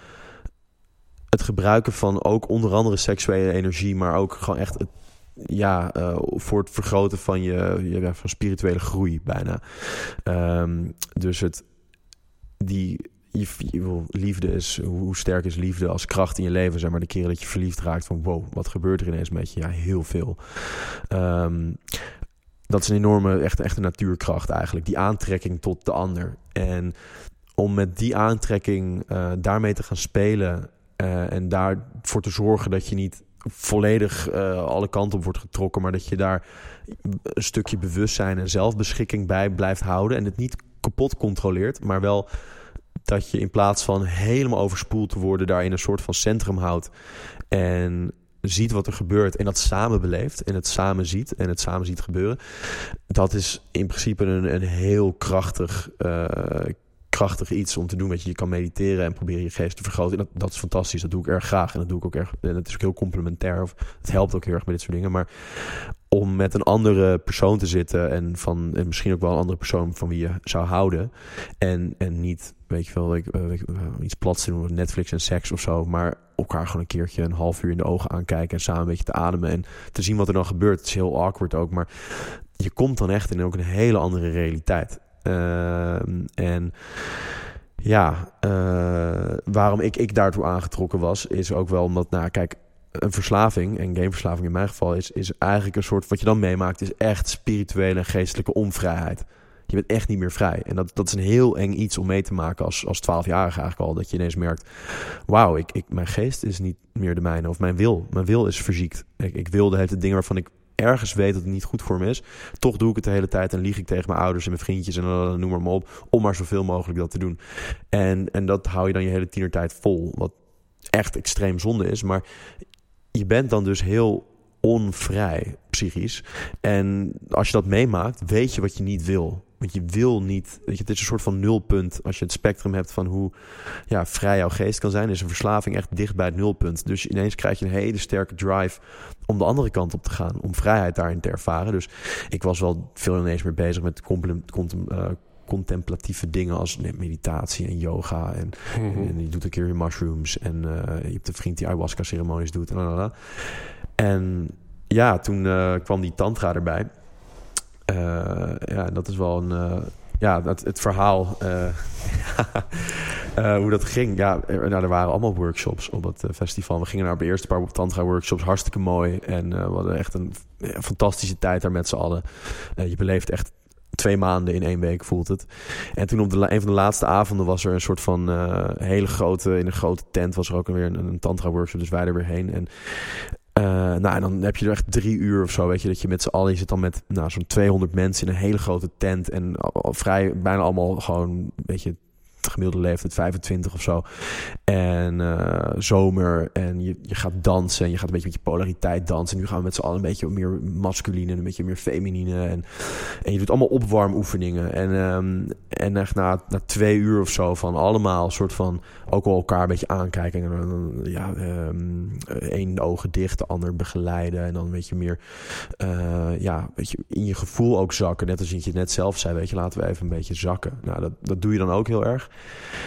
Het gebruiken van ook onder andere seksuele energie... maar ook gewoon echt het ja, uh, voor het vergroten van je, je van spirituele groei bijna. Um, dus het die je, je, liefde is, hoe sterk is liefde als kracht in je leven? Zeg maar de keren dat je verliefd raakt van wow, wat gebeurt er ineens met je? Ja, heel veel. Um, dat is een enorme, echt, natuurkracht eigenlijk. Die aantrekking tot de ander. En om met die aantrekking uh, daarmee te gaan spelen uh, en daarvoor te zorgen dat je niet volledig uh, alle kanten op wordt getrokken, maar dat je daar een stukje bewustzijn en zelfbeschikking bij blijft houden en het niet kapot controleert, maar wel dat je in plaats van helemaal overspoeld te worden, daar in een soort van centrum houdt en ziet wat er gebeurt en dat samen beleeft en het samen ziet en het samen ziet gebeuren. Dat is in principe een, een heel krachtig, uh, krachtig iets om te doen. Weet je, je kan mediteren en proberen je geest te vergroten. Dat, dat is fantastisch. Dat doe ik erg graag en dat doe ik ook erg. En het is ook heel complementair. Of het helpt ook heel erg bij dit soort dingen. Maar om met een andere persoon te zitten en van en misschien ook wel een andere persoon van wie je zou houden en en niet weet je wel ik, weet je, iets plats te doen Netflix en seks of zo maar elkaar gewoon een keertje een half uur in de ogen aankijken en samen een beetje te ademen en te zien wat er dan gebeurt het is heel awkward ook maar je komt dan echt in ook een hele andere realiteit en ja, uh, waarom ik, ik daartoe aangetrokken was, is ook wel omdat, nou kijk, een verslaving, en gameverslaving in mijn geval, is, is eigenlijk een soort, wat je dan meemaakt, is echt spirituele en geestelijke onvrijheid. Je bent echt niet meer vrij. En dat, dat is een heel eng iets om mee te maken als, als 12-jarige eigenlijk al. Dat je ineens merkt, wauw, ik, ik, mijn geest is niet meer de mijne. Of mijn wil, mijn wil is verziekt. Ik, ik wil de dingen waarvan ik ergens weet dat het niet goed voor me is. Toch doe ik het de hele tijd en lieg ik tegen mijn ouders en mijn vriendjes en noem maar, maar op. Om maar zoveel mogelijk dat te doen. En, en dat hou je dan je hele tienertijd vol. Wat echt extreem zonde is. Maar je bent dan dus heel onvrij psychisch. En als je dat meemaakt, weet je wat je niet wil. Want je wil niet, weet je, het is een soort van nulpunt. Als je het spectrum hebt van hoe ja, vrij jouw geest kan zijn, is een verslaving echt dicht bij het nulpunt. Dus ineens krijg je een hele sterke drive om de andere kant op te gaan, om vrijheid daarin te ervaren. Dus ik was wel veel ineens meer bezig met uh, contemplatieve dingen als meditatie en yoga. En, mm -hmm. en je doet een keer je mushrooms. En uh, je hebt een vriend die ayahuasca ceremonies doet. En, en ja, toen uh, kwam die tantra erbij. Uh, ja, dat is wel een. Uh, ja, dat, het verhaal. *laughs* hoe dat ging. Ja, er, nou, er waren allemaal workshops op het festival. We gingen naar de eerste paar tantra workshops. Hartstikke mooi. En we hadden echt een fantastische tijd daar met z'n allen. je beleeft echt twee maanden in één week voelt het. En toen op de, een van de laatste avonden was er een soort van hele grote, in een grote tent was er ook weer een, een tantra workshop, dus wij er weer heen. En uh, nou, en dan heb je er echt drie uur of zo, weet je, dat je met z'n allen, je zit dan met nou, zo'n 200 mensen in een hele grote tent en vrij, bijna allemaal gewoon, weet je, gemiddelde leeftijd 25 of zo. En uh, zomer. En je, je gaat dansen. En je gaat een beetje met je polariteit dansen. En nu gaan we met z'n allen een beetje meer masculine. En een beetje meer feminine. En, je doet allemaal opwarmoefeningen. En, um, en echt na, na twee uur of zo van allemaal soort van ook wel elkaar een beetje aankijken. En dan ja, um, één ogen dicht, de ander begeleiden. En dan een beetje meer uh, ja, weet je, in je gevoel ook zakken. Net als je net zelf zei, weet je, laten we even een beetje zakken. Nou, dat, dat doe je dan ook heel erg.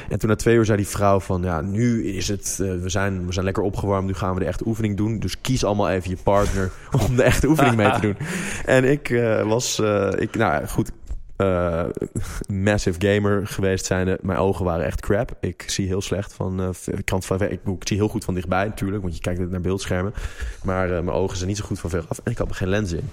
En toen na twee uur zei die vrouw van, ja, nu is het, uh, we, zijn, we zijn lekker opgewarmd, nu gaan we de echte oefening doen. Dus kies allemaal even je partner *laughs* om de echte oefening mee te doen. *laughs* En ik uh, was, uh, ik, nou goed, uh, *laughs* massive gamer geweest zijn. Mijn ogen waren echt crap. Ik zie heel slecht van. Uh, kant van ik, ik, zie heel goed van dichtbij, natuurlijk, want je kijkt naar beeldschermen. Maar uh, mijn ogen zijn niet zo goed van ver af. En ik had er geen lens in.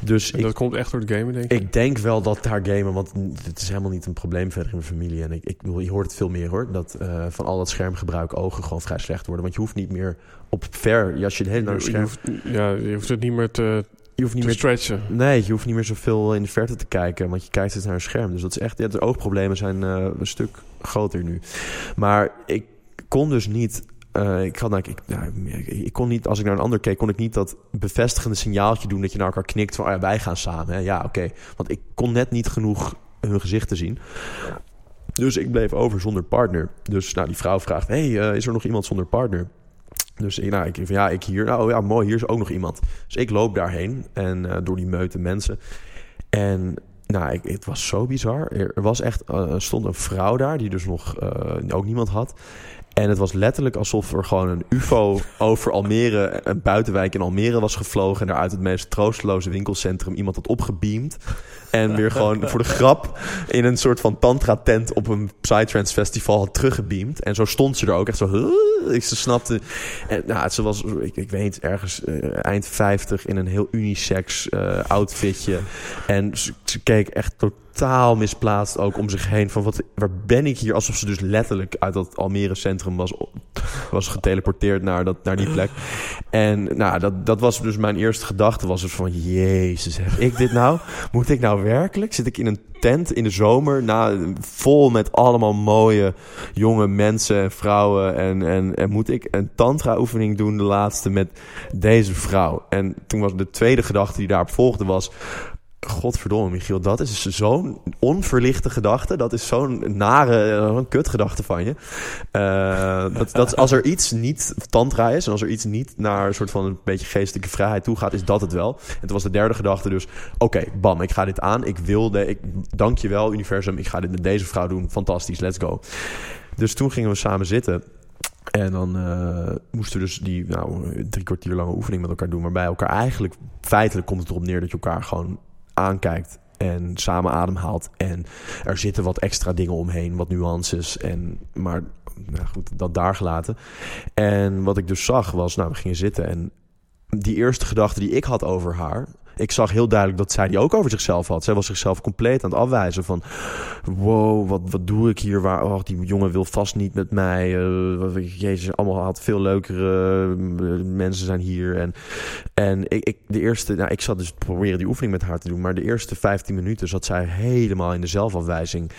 Dus en dat ik, komt echt door het gamen, denk ik? Ik denk wel dat daar gamen, want het is helemaal niet een probleem verder in mijn familie. En ik, ik je hoort het veel meer hoor. Dat van al dat schermgebruik ogen gewoon vrij slecht worden. Want je hoeft niet meer op ver. Als je het hele naar scherm. Je hoeft, ja, je hoeft het niet meer te je hoeft niet te meer stretchen. Nee, je hoeft niet meer zoveel in de verte te kijken, want je kijkt het naar een scherm. Dus dat is echt. Ja, de oogproblemen zijn uh, een stuk groter nu. Maar ik kon dus niet uh, ik, had, nou, ik, nou, ik, kon niet, als ik naar een ander keek, kon ik niet dat bevestigende signaaltje doen dat je naar elkaar knikt van oh ja, wij gaan samen. Hè? Ja, oké. Want ik kon net niet genoeg hun gezicht te zien. Dus ik bleef over zonder partner. Dus nou, die vrouw vraagt: Hey, uh, is er nog iemand zonder partner? Dus nou, ik ja, ik hier. Nou ja, mooi, hier is ook nog iemand. Dus ik loop daarheen en uh, door die meute mensen. En nou, ik, het was zo bizar. Er was echt, uh, stond een vrouw daar die dus nog ook niemand had. En het was letterlijk alsof er gewoon een UFO over Almere, een buitenwijk in Almere was gevlogen. En daar uit het meest troosteloze winkelcentrum iemand had opgebeamd. En weer gewoon voor de grap in een soort van tantra-tent op een Psytrance festival had teruggebeamd. En zo stond ze er ook echt zo. Ik ze snapte. En nou, ze was, ik, ik weet ergens uh, eind 50 in een heel unisex uh, outfitje. En ze, keek echt totaal misplaatst ook om zich heen. Van wat, waar ben ik hier? Alsof ze dus letterlijk uit dat Almere centrum was, was geteleporteerd naar, dat, naar die plek. En nou, dat, dat was dus mijn eerste gedachte. Was dus van, jezus, heb ik dit nou? Moet ik nou werkelijk? Zit ik in een tent in de zomer, na, vol met allemaal mooie jonge mensen en vrouwen. En, en, en moet ik een tantra-oefening doen, de laatste, met deze vrouw? En toen was de tweede gedachte die daarop volgde was... Godverdomme, Michiel, dat is zo'n onverlichte gedachte. Dat is zo'n nare, uh, kutgedachte van je. Uh, dat, dat als er iets niet tantra is en als er iets niet naar een soort van een beetje geestelijke vrijheid toe gaat, is dat het wel. En toen was de derde gedachte dus, oké, bam, ik ga dit aan. Ik wilde, ik dank je wel, universum. Ik ga dit met deze vrouw doen. Fantastisch, let's go. Dus toen gingen we samen zitten. En dan uh, moesten we dus die nou, drie kwartier lange oefening met elkaar doen. Waarbij elkaar eigenlijk, feitelijk komt het erop neer dat je elkaar gewoon aankijkt en samen ademhaalt. En er zitten wat extra dingen omheen, wat nuances. En, maar nou goed, dat daar gelaten. En wat ik dus zag was, nou, we gingen zitten en die eerste gedachte die ik had over haar, ik zag heel duidelijk dat zij die ook over zichzelf had. Zij was zichzelf compleet aan het afwijzen van... wow, wat, wat doe ik hier? Waar, oh, die jongen wil vast niet met mij. Uh, jezus, allemaal had veel leukere uh, mensen zijn hier. En, en ik, ik, de eerste, nou, ik zat dus proberen die oefening met haar te doen... maar de eerste 15 minuten zat zij helemaal in de zelfafwijzing.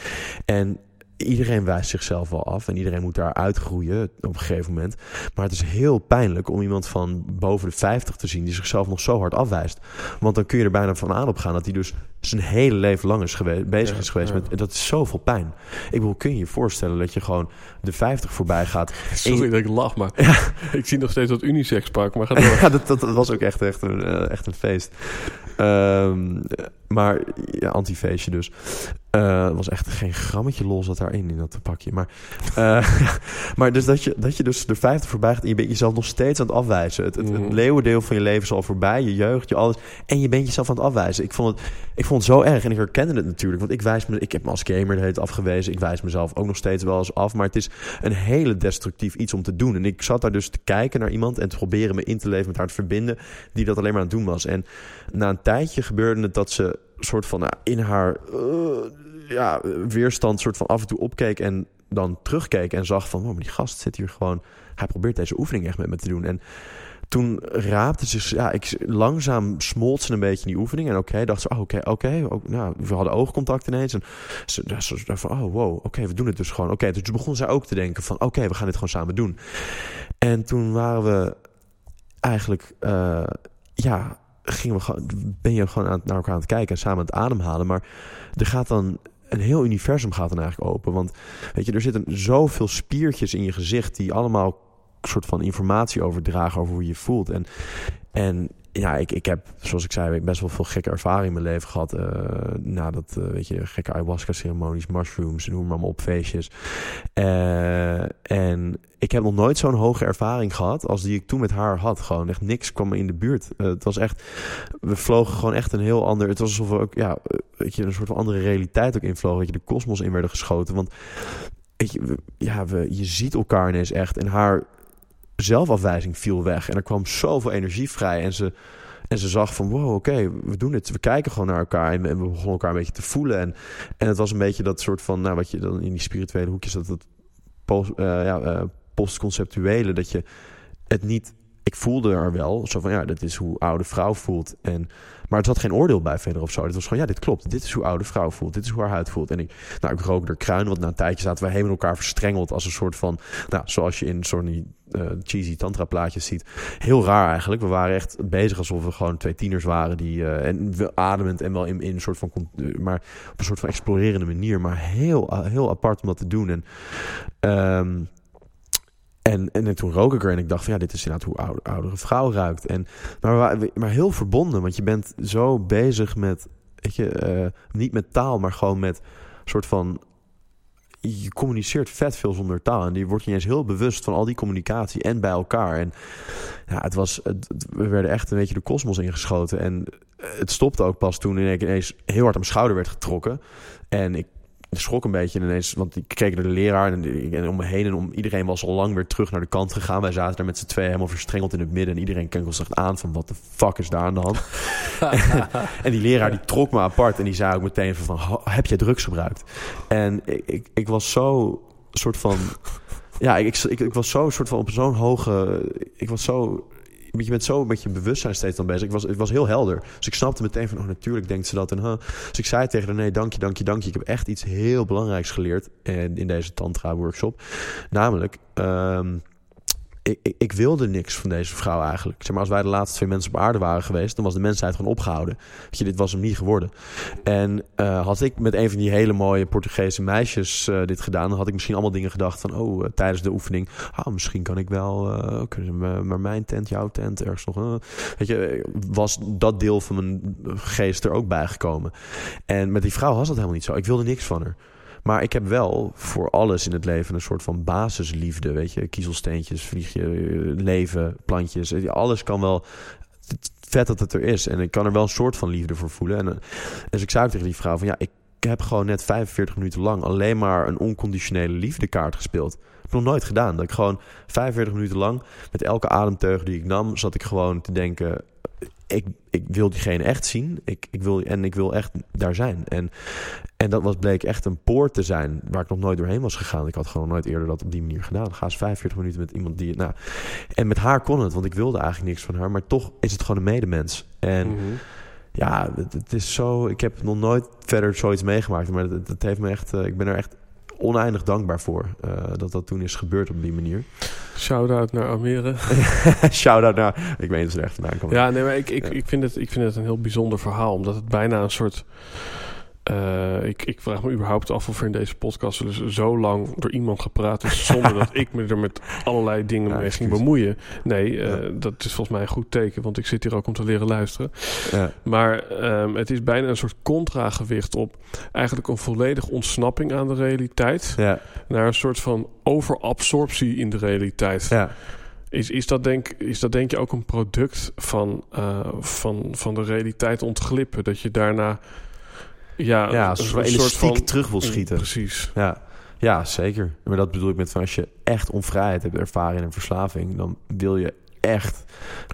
En iedereen wijst zichzelf wel af en iedereen moet daar uitgroeien op een gegeven moment. Maar het is heel pijnlijk om iemand van boven de 50 te zien die zichzelf nog zo hard afwijst. Want dan kun je er bijna van aan op gaan dat hij dus zijn hele leven lang is geweest, bezig is geweest met. Dat is zoveel pijn. Ik bedoel, kun je je voorstellen dat je gewoon de 50 voorbij gaat. *laughs* Sorry dat ik lach, maar ja. *laughs* ik zie nog steeds dat unisex pak. Maar ga *laughs* door. ja, dat, dat, was ook echt, echt, een, uh, echt een feest. Um, maar ja, antifeestje dus. Uh, was echt geen grammetje los zat daarin in dat pakje. Maar, uh, *laughs* maar dus dat je, dat je dus de 50 voorbij gaat en je bent jezelf nog steeds aan het afwijzen. Het, het, het mhm. leeuwendeel van je leven is al voorbij, je jeugd, je alles. En je bent jezelf aan het afwijzen. Ik vond het, ik vond het zo erg en ik herkende het natuurlijk. Want ik wijs me, ik heb me als gamer het afgewezen. Ik wijs mezelf ook nog steeds wel eens af. Maar het is een hele destructief iets om te doen. En ik zat daar dus te kijken naar iemand en te proberen me in te leven met haar te verbinden. Die dat alleen maar aan het doen was. En na een tijdje gebeurde het dat ze soort van nou, in haar uh, ja, weerstand soort van af en toe opkeek en dan terugkeek en zag van, maar die gast zit hier gewoon, hij probeert deze oefening echt met me te doen. En toen raapte ze, ja, ik, langzaam smolt ze een beetje in die oefening. En oké, dacht ze, oh, oké, oké. nou, we hadden oogcontact ineens. En ze, ze, ze van, oh, wow, oké, we doen het dus gewoon. Oké, dus begon zij ook te denken van, oké, we gaan dit gewoon samen doen. En toen waren we eigenlijk, uh, ja, gingen we ben je gewoon aan, naar elkaar aan het kijken en samen het ademhalen. Maar er gaat dan een heel universum gaat dan eigenlijk open. Want weet je, er zitten zoveel spiertjes in je gezicht die allemaal soort van informatie overdragen over hoe je voelt. En, en ja, ik, ik heb, zoals ik zei, best wel veel gekke ervaring in mijn leven gehad. Uh, na dat, uh, weet je, gekke ayahuasca-ceremonies, mushrooms, noem maar, op, feestjes. Uh, en ik heb nog nooit zo'n hoge ervaring gehad als die ik toen met haar had. Gewoon echt niks kwam in de buurt. het was echt, we vlogen gewoon echt een heel ander. Het was alsof we ook, ja, weet je, een soort van andere realiteit ook invlogen. Dat je de kosmos in werden geschoten. Want weet je, ja, we, je ziet elkaar ineens echt. En haar zelfafwijzing viel weg. En er kwam zoveel energie vrij. En ze, en ze zag van, wow, oké, we doen het. We kijken gewoon naar elkaar. En, we begonnen elkaar een beetje te voelen. En, en het was een beetje dat soort van, nou, wat je dan in die spirituele hoekjes, dat het post, uh, ja, uh, postconceptuele, dat je het niet... Ik voelde er wel zo van, ja, dat is hoe oude vrouw voelt. En, maar het zat geen oordeel bij verder of zo. Het was gewoon, ja, dit klopt. Dit is hoe oude vrouw voelt. Dit is hoe haar huid voelt. En ik, nou, ik rook er kruin, want na een tijdje zaten we helemaal elkaar verstrengeld als een soort van, nou, zoals je in zo'n uh, cheesy tantra plaatjes ziet. Heel raar eigenlijk. We waren echt bezig alsof we gewoon twee tieners waren die uh, en ademend en wel in, in een soort van, maar op een soort van explorerende manier, maar heel, heel apart om dat te doen. En um, en, en, toen rook ik er en ik dacht van ja, dit is inderdaad hoe oude, oudere vrouw ruikt. En, maar, maar heel verbonden, want je bent zo bezig met, weet je, niet met taal, maar gewoon met soort van je communiceert vet veel zonder taal. En die wordt niet eens heel bewust van al die communicatie en bij elkaar. En ja, het was, we werden echt een beetje de kosmos ingeschoten. En het stopte ook pas toen ik ineens heel hard aan mijn schouder werd getrokken. En ik schrok een beetje ineens, want ik keek naar de leraar en, en om me heen en om iedereen was al lang weer terug naar de kant gegaan. Wij zaten daar met z'n twee helemaal verstrengeld in het midden en iedereen keek ons echt aan van wat de fuck is daar aan de hand. *laughs* en, die leraar die trok me apart en die zei ook meteen van, heb jij drugs gebruikt? En ik, ik, ik was zo soort van ja, ik, ik, ik, was zo soort van op zo'n hoge. Ik was zo je bent zo met je bewustzijn steeds dan bezig. Ik was, het was heel helder. Dus ik snapte meteen van, oh natuurlijk denkt ze dat. En, huh. Dus ik zei tegen haar, nee, dank je, dank je, dank je. Ik heb echt iets heel belangrijks geleerd in, in deze tantra-workshop. Namelijk... Um, ik, ik, wilde niks van deze vrouw eigenlijk. Zeg maar, als wij de laatste twee mensen op aarde waren geweest, dan was de mensheid gewoon opgehouden. Weet je, dit was hem niet geworden. En uh, had ik met een van die hele mooie Portugese meisjes uh, dit gedaan, dan had ik misschien allemaal dingen gedacht van, oh, uh, tijdens de oefening, ah, misschien kan ik wel, kunnen maar mijn tent, jouw tent, ergens nog. weet je, was dat deel van mijn geest er ook bijgekomen. En met die vrouw was dat helemaal niet zo. Ik wilde niks van haar. Maar ik heb wel voor alles in het leven een soort van basisliefde. Weet je, kiezelsteentjes, vliegje, leven, plantjes. Alles kan wel. Vet dat het er is. En ik kan er wel een soort van liefde voor voelen. En, dus ik zei tegen die vrouw van ja, ik heb gewoon net 45 minuten lang alleen maar een onconditionele liefdekaart gespeeld. Heb nog nooit gedaan. Dat ik gewoon 45 minuten lang met elke ademteug die ik nam, zat ik gewoon te denken: ik, ik wil diegene echt zien. Ik, ik wil, en ik wil echt daar zijn. En, en dat was, bleek echt een poort te zijn waar ik nog nooit doorheen was gegaan. Ik had gewoon nooit eerder dat op die manier gedaan. Ga eens 45 minuten met iemand die... Nou, en met haar kon het, want ik wilde eigenlijk niks van haar. Maar toch is het gewoon een medemens. En... Mhm. Ja, het, is zo. Ik heb nog nooit verder zoiets meegemaakt. Maar het, heeft me echt. Uh, ik ben er echt oneindig dankbaar voor uh, dat dat toen is gebeurd op die manier. Shout-out naar Almere. *laughs* Shout-out naar... Ik weet het er echt vandaan komt. Ja, nee, maar ik, ik, ik, vind het, ik vind het een heel bijzonder verhaal. Omdat het bijna een soort uh, ik, ik, vraag me überhaupt af of er in deze podcast zo lang door iemand gepraat is zonder dat *laughs* ik me er met allerlei dingen mee ging bemoeien. Nee, uh, dat is volgens mij een goed teken, want ik zit hier ook om te leren luisteren. Ja. Maar um, het is bijna een soort contragewicht op eigenlijk een volledige ontsnapping aan de realiteit. Ja. Naar een soort van overabsorptie in de realiteit. Ja. Is, is, dat denk, is dat denk je ook een product van, uh, van, van de realiteit ontglippen? Dat je daarna ja, ja als je een soort van terug wil schieten. Precies. Ja. ja, zeker. Maar dat bedoel ik met van als je echt onvrijheid hebt ervaren in een verslaving, dan wil je echt,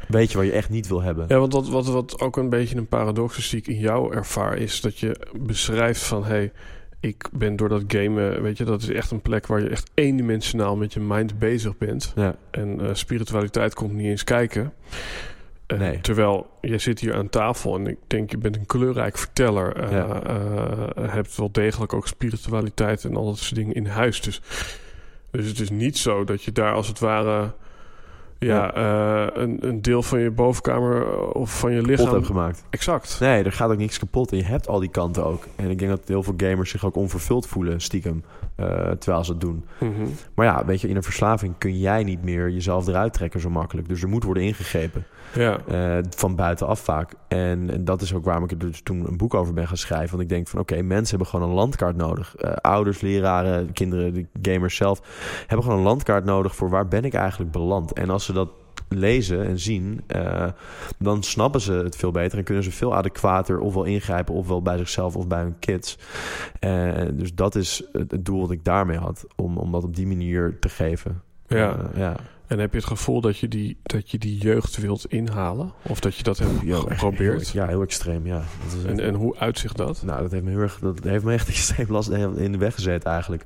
weet je wat je echt niet wil hebben. Ja, want wat, wat, wat ook een beetje een paradox is die ik in jou ervaar, is dat je beschrijft van hey, ik ben door dat gamen, weet je, dat is echt een plek waar je echt eendimensionaal met je mind bezig bent. Ja. En uh, spiritualiteit komt niet eens kijken. Uh, nee. Terwijl je zit hier aan tafel en ik denk je bent een kleurrijk verteller. Uh, ja. uh, hebt wel degelijk ook spiritualiteit en al dat soort dingen in huis. Dus, dus het is niet zo dat je daar als het ware ja, een, een deel van je bovenkamer of van je lichaam... Kapot hebt gemaakt. Exact. Nee, er gaat ook niks kapot en je hebt al die kanten ook. En ik denk dat heel veel gamers zich ook onvervuld voelen, stiekem. Terwijl ze het doen. Mm -hmm. Maar ja, weet je, in een verslaving kun jij niet meer jezelf eruit trekken zo makkelijk. Dus er moet worden ingegrepen. Ja. Uh, van buitenaf vaak. En, en, dat is ook waarom ik er dus toen een boek over ben gaan schrijven. Want ik denk van oké, mensen hebben gewoon een landkaart nodig. Uh, ouders, leraren, kinderen, de gamers zelf hebben gewoon een landkaart nodig voor waar ben ik eigenlijk beland. En als ze dat lezen en zien, uh, dan snappen ze het veel beter en kunnen ze veel adequater ofwel ingrijpen, ofwel bij zichzelf of bij hun kids. Uh, dus dat is het doel wat ik daarmee had, om, om dat op die manier te geven. Ja. ja. En heb je het gevoel dat je die, dat je die jeugd wilt inhalen? Of dat je dat hebt Ja, geprobeerd? Heel, ja, heel extreem, ja. Dat is En, en hoe uitzicht dat? Nou, dat heeft me heel erg, dat heeft me echt *laughs* extreem last in de weg gezet eigenlijk.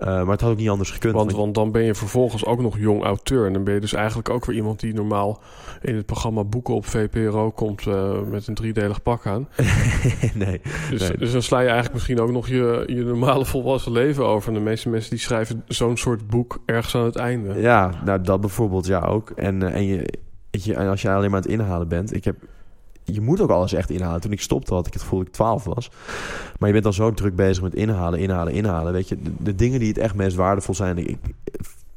Uh, maar het had ook niet anders gekund. Want, want dan ben je vervolgens ook nog jong auteur. En dan ben je dus eigenlijk ook weer iemand die normaal in het programma Boeken op VPRO komt uh, met een driedelig pak aan. *laughs* nee, dus, nee. dus dan sla je eigenlijk misschien ook nog je, je normale volwassen leven over. En de meeste mensen die schrijven zo'n soort boek ergens aan het einde. Ja, nou dat bijvoorbeeld, ja ook. En, uh, en, je, je, en als je alleen maar aan het inhalen bent. Ik heb je moet ook alles echt inhalen. Toen ik stopte had ik het gevoel dat ik 12 was. Maar je bent dan zo druk bezig met inhalen, inhalen, inhalen. Weet je, de, de dingen die het echt meest waardevol zijn... Ik,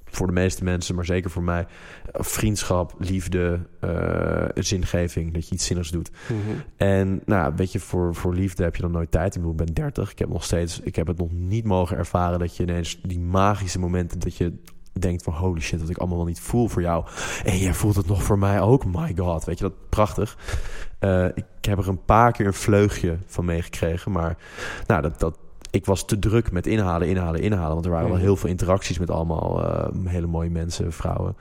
voor de meeste mensen, maar zeker voor mij... vriendschap, liefde, uh, zingeving. Dat je iets zinnigs doet. Mhm. Mm -hmm. En nou, weet je, voor, voor liefde heb je dan nooit tijd. Ik bedoel, ik ben 30. Ik heb nog steeds... Ik heb het nog niet mogen ervaren dat je ineens die magische momenten... dat je denkt van holy shit, wat ik allemaal wel niet voel voor jou. En jij voelt het nog voor mij ook. My god, weet je, dat prachtig. Uh, ik heb er een paar keer een vleugje van meegekregen. Maar nou, dat, dat, ik was te druk met inhalen, inhalen, inhalen. Want er waren wel heel veel interacties met allemaal uh, hele mooie mensen, vrouwen.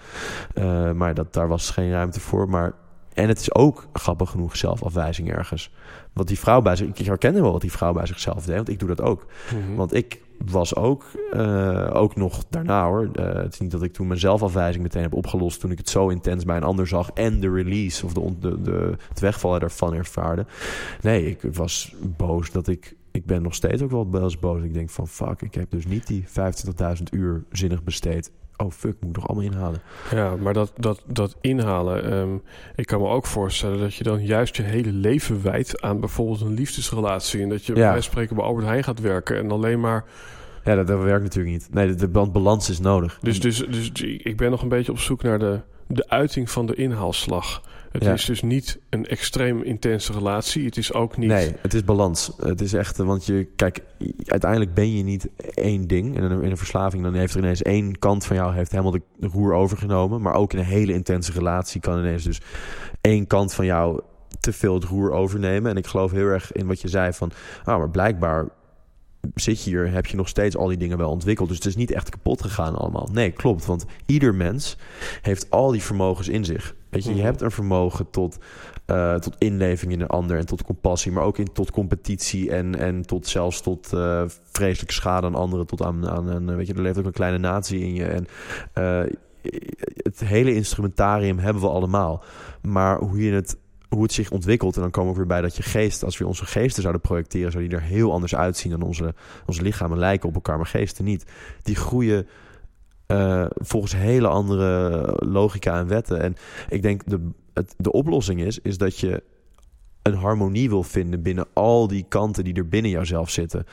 Uh, maar dat, daar was geen ruimte voor. Maar, en het is ook grappig genoeg zelfafwijzing ergens. Want die vrouw bij zich, ik herkende wel wat die vrouw bij zichzelf deed. Want ik doe dat ook. Mm -hmm. Want ik was ook, uh, ook nog daarna hoor. Uh, het is niet dat ik toen mijn zelfafwijzing meteen heb opgelost toen ik het zo intens bij een ander zag en de release of de, de, de, het wegvallen daarvan ervaarde. Nee, ik was boos dat ik. Ik ben nog steeds ook wel eens boos. Ik denk van fuck, ik heb dus niet die 25.000 uur zinnig besteed. Oh fuck, moet ik nog allemaal inhalen. Ja, maar dat, dat, dat inhalen. Um, ik kan me ook voorstellen dat je dan juist je hele leven wijdt aan bijvoorbeeld een liefdesrelatie. En dat je Ja. bij spreken bij Albert Heijn gaat werken en alleen maar. Ja, dat, dat werkt natuurlijk niet. Nee, de, de balans is nodig. Dus, dus, dus ik ben nog een beetje op zoek naar de, de uiting van de inhaalslag. Het Ja. is dus niet een extreem intense relatie. Het is ook niet. Nee, het is balans. Het is echt, eh, want je, kijk, uiteindelijk ben je niet één ding. En in een, in een verslaving, dan heeft er ineens één kant van jou heeft helemaal de roer overgenomen. Maar ook in een hele intense relatie kan ineens dus één kant van jou te veel het roer overnemen. En ik geloof heel erg in wat je zei van, ah, maar blijkbaar zit je hier, heb je nog steeds al die dingen wel ontwikkeld. Dus het is niet echt kapot gegaan allemaal. Nee, klopt. Want ieder mens heeft al die vermogens in zich. Weet je, je Mhm. hebt een vermogen tot, eh, tot inleving in een ander en tot compassie, maar ook in, tot competitie en, en tot zelfs tot eh, vreselijke schade aan anderen. Tot aan, aan een, weet je, er leeft ook een kleine natie in je. En eh, het hele instrumentarium hebben we allemaal. Maar hoe je het hoe het zich ontwikkelt. En dan komen we weer bij dat je geest, als we onze geesten zouden projecteren, zou die er heel anders uitzien dan onze, onze lichamen lijken op elkaar, maar geesten niet. Die groeien eh, volgens hele andere logica en wetten. En ik denk de, het, de oplossing is, is dat je een harmonie wil vinden binnen al die kanten die er binnen jouzelf zitten.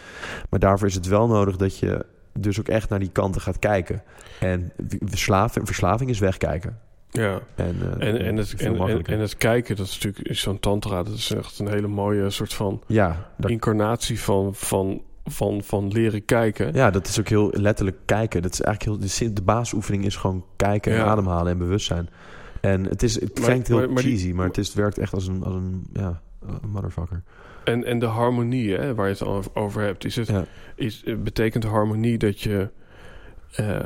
Maar daarvoor is het wel nodig dat je dus ook echt naar die kanten gaat kijken. En verslaving, verslaving is wegkijken. Ja. En, uh, En, en, het, en, en, en het kijken, dat is natuurlijk is zo'n tantra. Dat is echt een hele mooie soort van ja, dat, incarnatie van, van, van, van leren kijken. ja, dat is ook heel letterlijk kijken. Dat is eigenlijk heel, de, de basisoefening is gewoon kijken en Ja. ademhalen en bewustzijn. En het, is, het klinkt heel maar- maar die- cheesy, maar het, is, het werkt echt als een, als een ja, een motherfucker. En, en de harmonie, hè, waar je het al over hebt, is het, Ja. is, betekent harmonie dat je eh,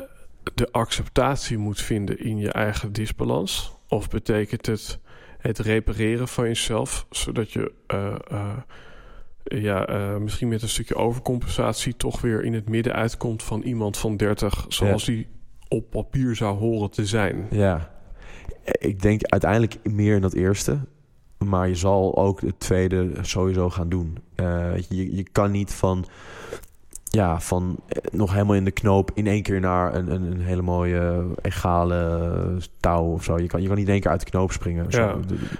de acceptatie moet vinden in je eigen disbalans? Of betekent het het repareren van jezelf, zodat je eh, eh, ja, eh, misschien met een stukje overcompensatie toch weer in het midden uitkomt van iemand van 30, zoals die op papier zou horen te zijn? Ja, ik denk uiteindelijk meer in dat eerste. Maar je zal ook het tweede sowieso gaan doen. Eh, je, je kan niet van, ja, van eh, nog helemaal in de knoop in één keer naar een, een, een hele mooie egale touw of zo. Je kan, je kan niet in één keer uit de knoop springen. Ja.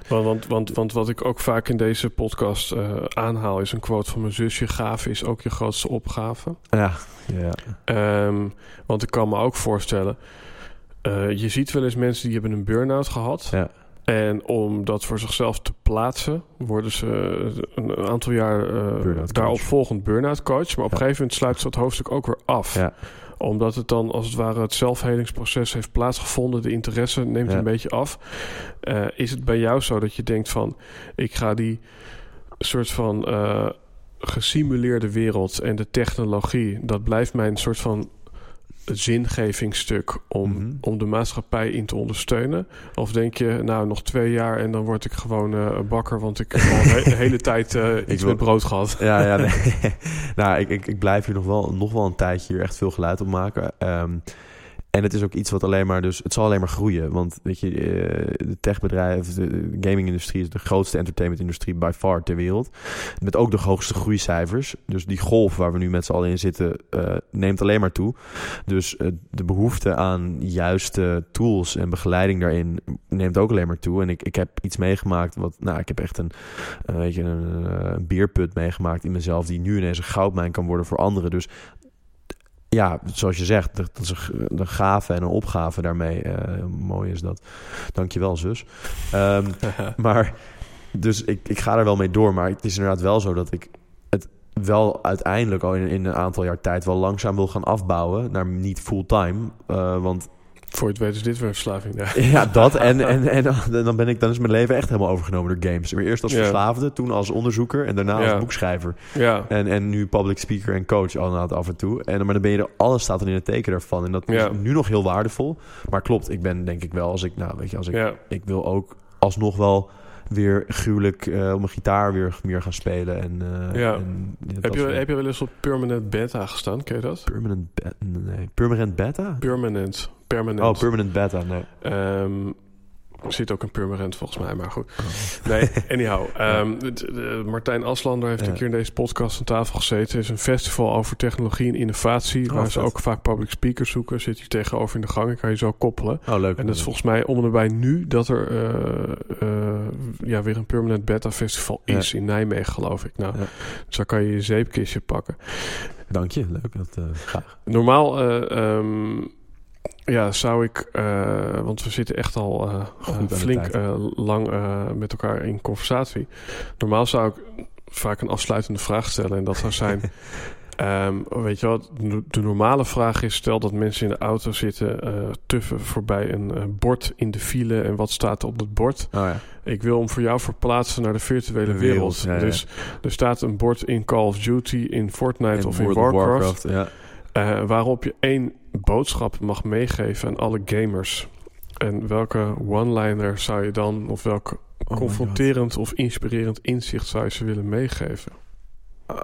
Want, want, want, want wat ik ook vaak in deze podcast eh, aanhaal is een quote van mijn zusje: Gave is ook je grootste opgave. ja, ja, Ehm, want ik kan me ook voorstellen, eh, je ziet wel eens mensen die hebben een burn-out gehad. ja, En om dat voor zichzelf te plaatsen, worden ze een aantal jaar coach. daarop volgend burn-out coach. Maar op een gegeven moment sluit ze dat hoofdstuk ook weer af. ja, Omdat het dan als het ware het zelfhelingsproces heeft plaatsgevonden. De interesse neemt Ja. een beetje af. Eh, is het bij jou zo dat je denkt van... ik ga die soort van eh, gesimuleerde wereld en de technologie... dat blijft mijn soort van zingevingsstuk om, Mhm. om de maatschappij in te ondersteunen? Of denk je, nou, nog twee jaar en dan word ik gewoon eh, bakker, want ik heb al de, he- *laughs* de hele tijd eh, iets wil- met brood gehad. Ja, ja nee. *laughs* nou, ik, ik, ik blijf hier nog wel, nog wel een tijdje hier echt veel geluid op maken. Ehm, en het is ook iets wat alleen maar, dus het zal alleen maar groeien. Want weet je, eh, de techbedrijven, de gaming-industrie is de grootste entertainment-industrie by far ter wereld. Met ook de hoogste groeicijfers. Dus die golf waar we nu met z'n allen in zitten, eh, neemt alleen maar toe. Dus eh, de behoefte aan juiste tools en begeleiding daarin neemt ook alleen maar toe. En ik, ik heb iets meegemaakt wat, nou, ik heb echt een, weet je, een, een beerput meegemaakt in mezelf die nu ineens een goudmijn kan worden voor anderen. Dus ja, zoals je zegt, dat is een, een gave en een opgave daarmee. Eh, mooi is dat. Dankjewel, zus. Ehm, *laughs* maar dus ik, ik ga er wel mee door. Maar het is inderdaad wel zo dat ik het wel uiteindelijk al in, in een aantal jaar tijd wel langzaam wil gaan afbouwen naar niet fulltime. Eh, want Voor je het weet is dit weer een verslaving. *laughs* Ja. ja, dat. En, en, en dan, ben ik, dan is mijn leven echt helemaal overgenomen door games. Maar eerst als Ja. verslaafde, toen als onderzoeker en daarna Ja. als boekschrijver. ja. En, en nu public speaker en coach al af en toe. En, maar dan ben je er, alles staat er in het teken daarvan. En dat is nu nog heel waardevol. Maar klopt, ik ben denk ik wel als ik, nou weet je, als ik, ik wil ook alsnog wel weer gruwelijk eh, op mijn gitaar weer meer gaan spelen. En, eh, Ja. en Heb, je, soort- heb je wel eens op permanent beta gestaan? Ken je dat? Permanent, be- nee, permanent beta? Permanent. Permanent. Oh, permanent beta, nee. Ehm, er zit ook een permanent volgens mij, maar goed. Nee, anyhow. *laughs* ehm, de- de- Martijn Aslander heeft Ja. een keer in deze podcast aan tafel gezeten. Het is een festival over technologie en innovatie. Oh, waar ze ook vaak public speakers zoeken. Zit hier tegenover in de gang. Ik kan je zo koppelen. Oh, leuk. En dat is volgens mij om en nabij nu dat er eh, eh, ja, weer een permanent beta festival is in Nijmegen, geloof ik. Nou, dus daar kan je je zeepkistje pakken. Dank je, leuk. Dat, eh, graag. Normaal eh, ehm, ja, zou ik, eh, want we zitten echt al eh, Goed flink eh, lang met elkaar in conversatie. Normaal zou ik vaak een afsluitende vraag stellen en dat zou zijn... *laughs* ehm, weet je wat, de- normale vraag is: stel dat mensen in de auto zitten, tuffen voorbij een bord in de file. En wat staat er op dat bord? Oh ja. Ik wil hem voor jou verplaatsen naar de virtuele De wereld. wereld, ja, ja. Dus er staat een bord in Call of Duty, in Fortnite En of in World Warcraft. ja. Waarop je één boodschap mag meegeven aan alle gamers. En welke one-liner zou je dan, of welk Oh confronterend of inspirerend inzicht zou je ze willen meegeven? Uh,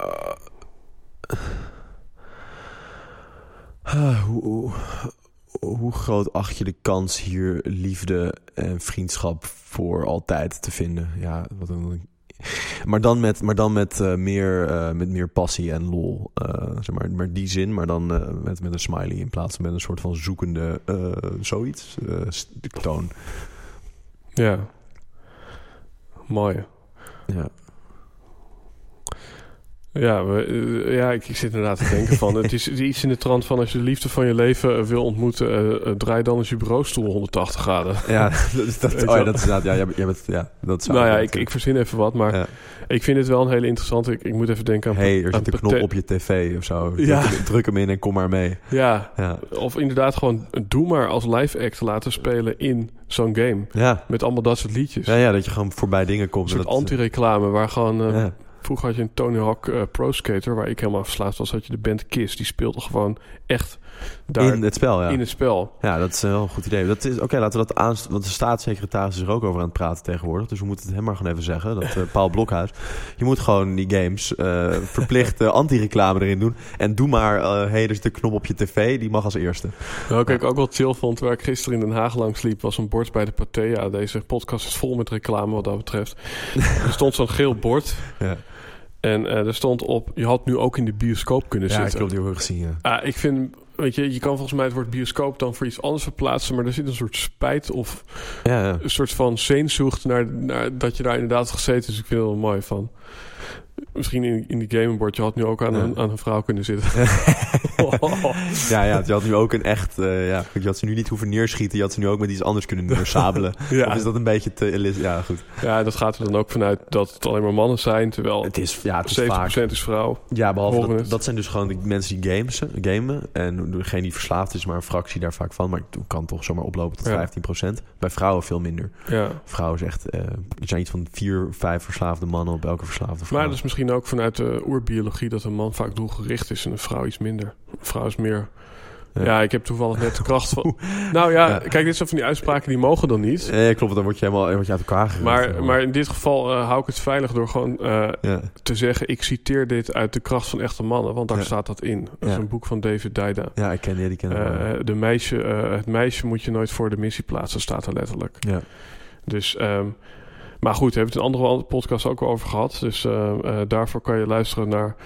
ah, hoe, hoe, hoe groot acht je de kans hier liefde en vriendschap voor altijd te vinden? Ja, wat een. *laughs* Maar dan met, maar dan met, eh, meer, eh, met meer passie en lol. Eh, zeg maar, maar die zin, maar dan met, met een smiley in plaats van met een soort van zoekende zoiets. toon. Ja. Mooi. Ja. Ja, we, eh, ja ik, ik zit inderdaad te denken van... het is iets in de trant van... als je de liefde van je leven eh, wil ontmoeten... eh, draai dan eens je bureaustoel 180 graden. Ja, *laughs* dat, je oh ja, dat is inderdaad. Ja, jij bent- jij bent, ja, dat zou nou ja, ik, ik verzin even wat, maar Ja. ik vind het wel een hele interessante... Ik, ik moet even denken aan... hey, er zit een knop op je tv of zo. *laughs* Ja. Druk, hem- druk hem in en kom maar mee. Ja, Ja, of inderdaad gewoon... doe maar als live act laten spelen in zo'n game. ja. Met allemaal dat soort liedjes. ja, ja dat je gewoon voorbij dingen Een komt. soort en dat, anti-reclame waar gewoon... Vroeger had je een Tony Hawk eh, Pro Skater... waar ik helemaal verslaafd was. Had je de band Kiss. Die speelde gewoon echt daar in het spel, ja. in het spel. Ja, dat is wel een goed idee. Dat is Oké, laten we dat aan... Want de staatssecretaris is er ook over aan het praten tegenwoordig. Dus we moeten het hem maar gewoon even zeggen. Dat eh, Paul Blokhuis. Je moet gewoon die games eh, verplicht *laughs* anti-reclame erin doen. En doe maar... zit een knop op je tv. Die mag als eerste. Welke ik ook wel chill vond, waar ik gisteren in Den Haag langs liep, was een bord bij de Pathea. Deze podcast is vol met reclame wat dat betreft. *laughs* er stond zo'n geel bord Ja, en eh, er stond op, je had nu ook in de bioscoop kunnen ja ik zitten. heb die ook gezien, ja. Ah, ik vind, weet je, je kan volgens mij het woord bioscoop dan voor iets anders verplaatsen, maar er zit een soort spijt of Ja, ja. een soort van zeenzoegt naar, naar dat je daar inderdaad gezeten is. Dus ik vind het wel mooi van. Misschien in, in die gameboard, je had nu ook aan, Ja. een, aan een vrouw kunnen zitten. *laughs* *laughs* Ja, ja, je had nu ook een echt... eh, ja, je had ze nu niet hoeven neerschieten. Je had ze nu ook met iets anders kunnen neersabelen. *laughs* ja. Of is dat een beetje te... Ja, goed. ja, dat gaat er dan ook vanuit dat het alleen maar mannen zijn, terwijl Het is, ja, het is 70% vaak... is vrouw. Ja, behalve dat, dat zijn dus gewoon de mensen die games, gamen. En degene die verslaafd is, maar een fractie daar vaak van. Maar het kan toch zomaar oplopen tot Ja. 15%. Bij vrouwen veel minder. Ja. Vrouwen is echt... eh, er zijn iets van vier, vijf verslaafde mannen op elke verslaafde vrouw. Maar dat is misschien ook vanuit de oerbiologie dat een man vaak doelgericht is en een vrouw iets minder. Een vrouw is meer Ja. ik heb toevallig net de kracht van... *laughs* nou ja, kijk, dit zijn van die uitspraken die mogen dan niet. Nee, klopt, dan word je helemaal word je uit elkaar. Maar, maar in dit geval uh, hou ik het veilig door gewoon uh, te zeggen... ik citeer dit uit De Kracht van Echte Mannen, want daar staat dat in. Dat is een boek van David Dijda. Ja, ik ken die, die ken uh, de meisje, Het meisje moet je nooit voor de missie plaatsen, staat er letterlijk. Ja. Dus... Um, maar goed, we hebben het in andere podcast ook over gehad. Dus daarvoor kan je luisteren naar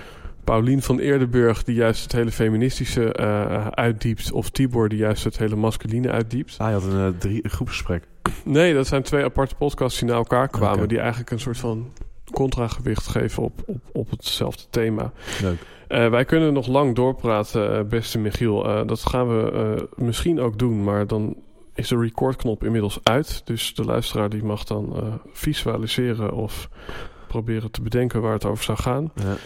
Paulien van Eerdenburg, die juist het hele feministische uh, uitdiept. Of Tibor, die juist het hele masculine uitdiept. Ah, je had een, drie, groepsgesprek. Nee, dat zijn twee aparte podcasts die naar elkaar kwamen. Die eigenlijk een soort van contragewicht geven op, op, op hetzelfde thema. Leuk. Uh, wij kunnen nog lang doorpraten, beste Michiel. dat gaan we misschien ook doen, maar dan is de recordknop inmiddels uit. Dus de luisteraar die mag dan visualiseren of proberen te bedenken waar het over zou gaan. Ja.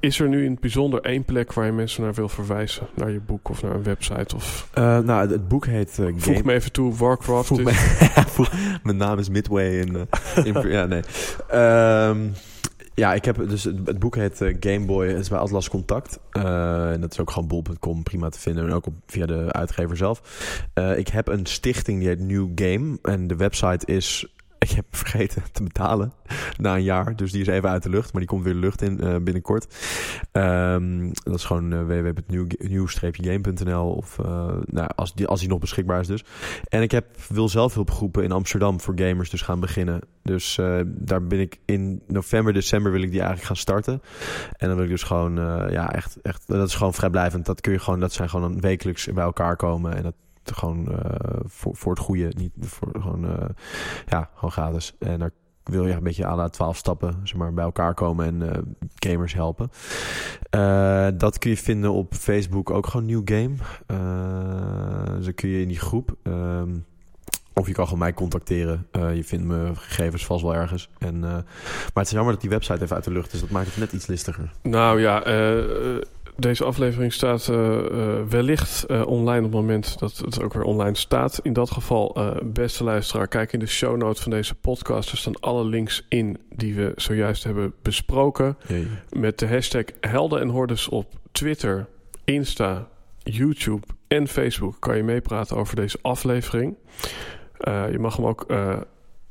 Is er nu in het bijzonder één plek waar je mensen naar wil verwijzen? Naar je boek of naar een website? Of... Uh, nou, het boek heet... Uh, Voeg me even toe, Warcraft Voeg is... *laughs* mijn naam is Midway in... In *laughs* ja, nee. Um, ja, ik heb dus het, boek heet uh, Game Boy. Het is bij Atlas Contact. Uh, en dat is ook gewoon bol.com prima te vinden. En ook via de uitgever zelf. Uh, ik heb een stichting die heet New Game. En de website is ik heb vergeten te betalen na een jaar. Dus die is even uit de lucht. Maar die komt weer de lucht in uh, binnenkort. Um, dat is gewoon uh, www.nieuw-game.nl. Of uh, nou, als, die, als die nog beschikbaar is dus. En ik heb, wil zelfhulpgroepen in Amsterdam voor gamers dus gaan beginnen. Dus daar ben ik in november, december wil ik die eigenlijk gaan starten. En dan wil ik dus gewoon, ja, echt, echt, dat is gewoon vrijblijvend. Dat kun je gewoon, dat zijn gewoon wekelijks bij elkaar komen. En dat gewoon uh, voor, voor het goede, niet voor gewoon, uh, ja, gewoon gratis. En daar wil je een beetje aan de 12 stappen zeg maar, bij elkaar komen en uh, gamers helpen. dat kun je vinden op Facebook ook gewoon New Game. dus dan kun je in die groep. Um, of je kan gewoon mij contacteren. Uh, je vindt mijn gegevens vast wel ergens. En, uh, maar het is jammer dat die website even uit de lucht is. Dat maakt het net iets listiger. Nou ja, uh, deze aflevering staat uh, uh, wellicht uh, online op het moment dat het ook weer online staat. In dat geval, beste luisteraar, kijk in de show notes van deze podcast. Er staan alle links in die we zojuist hebben besproken. Jee. Met de hashtag Helden en Hordes op Twitter, Insta, YouTube en Facebook kan je meepraten over deze aflevering. je mag hem ook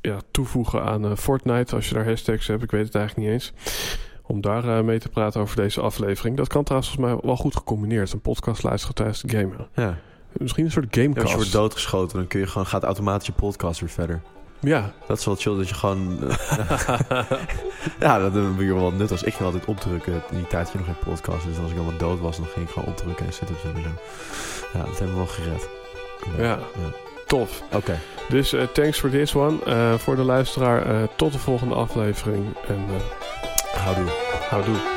ja, toevoegen aan Fortnite als je daar hashtags hebt. Ik weet het eigenlijk niet eens om daar uh, mee te praten over deze aflevering. Dat kan trouwens volgens mij wel goed gecombineerd. Een podcast luisteren tijdens het gamen. Ja. Misschien een soort gamecast. Ja, als je wordt doodgeschoten, dan kun je gewoon, gaat automatisch je podcast weer verder. Ja. Dat is wel chill, dat je gewoon... Uh, *laughs* *laughs* ja, dat ben je wel nut als ik ging altijd opdrukken. In die tijd je nog geen podcast. Dus als ik allemaal dood was, dan ging ik gewoon opdrukken en zitten en zo. Ja, dat hebben we wel gered. Ja. ja. Tof. Oké. Okay. Dus uh, thanks for this one. Uh, voor de luisteraar, tot de volgende aflevering. En how do? How do?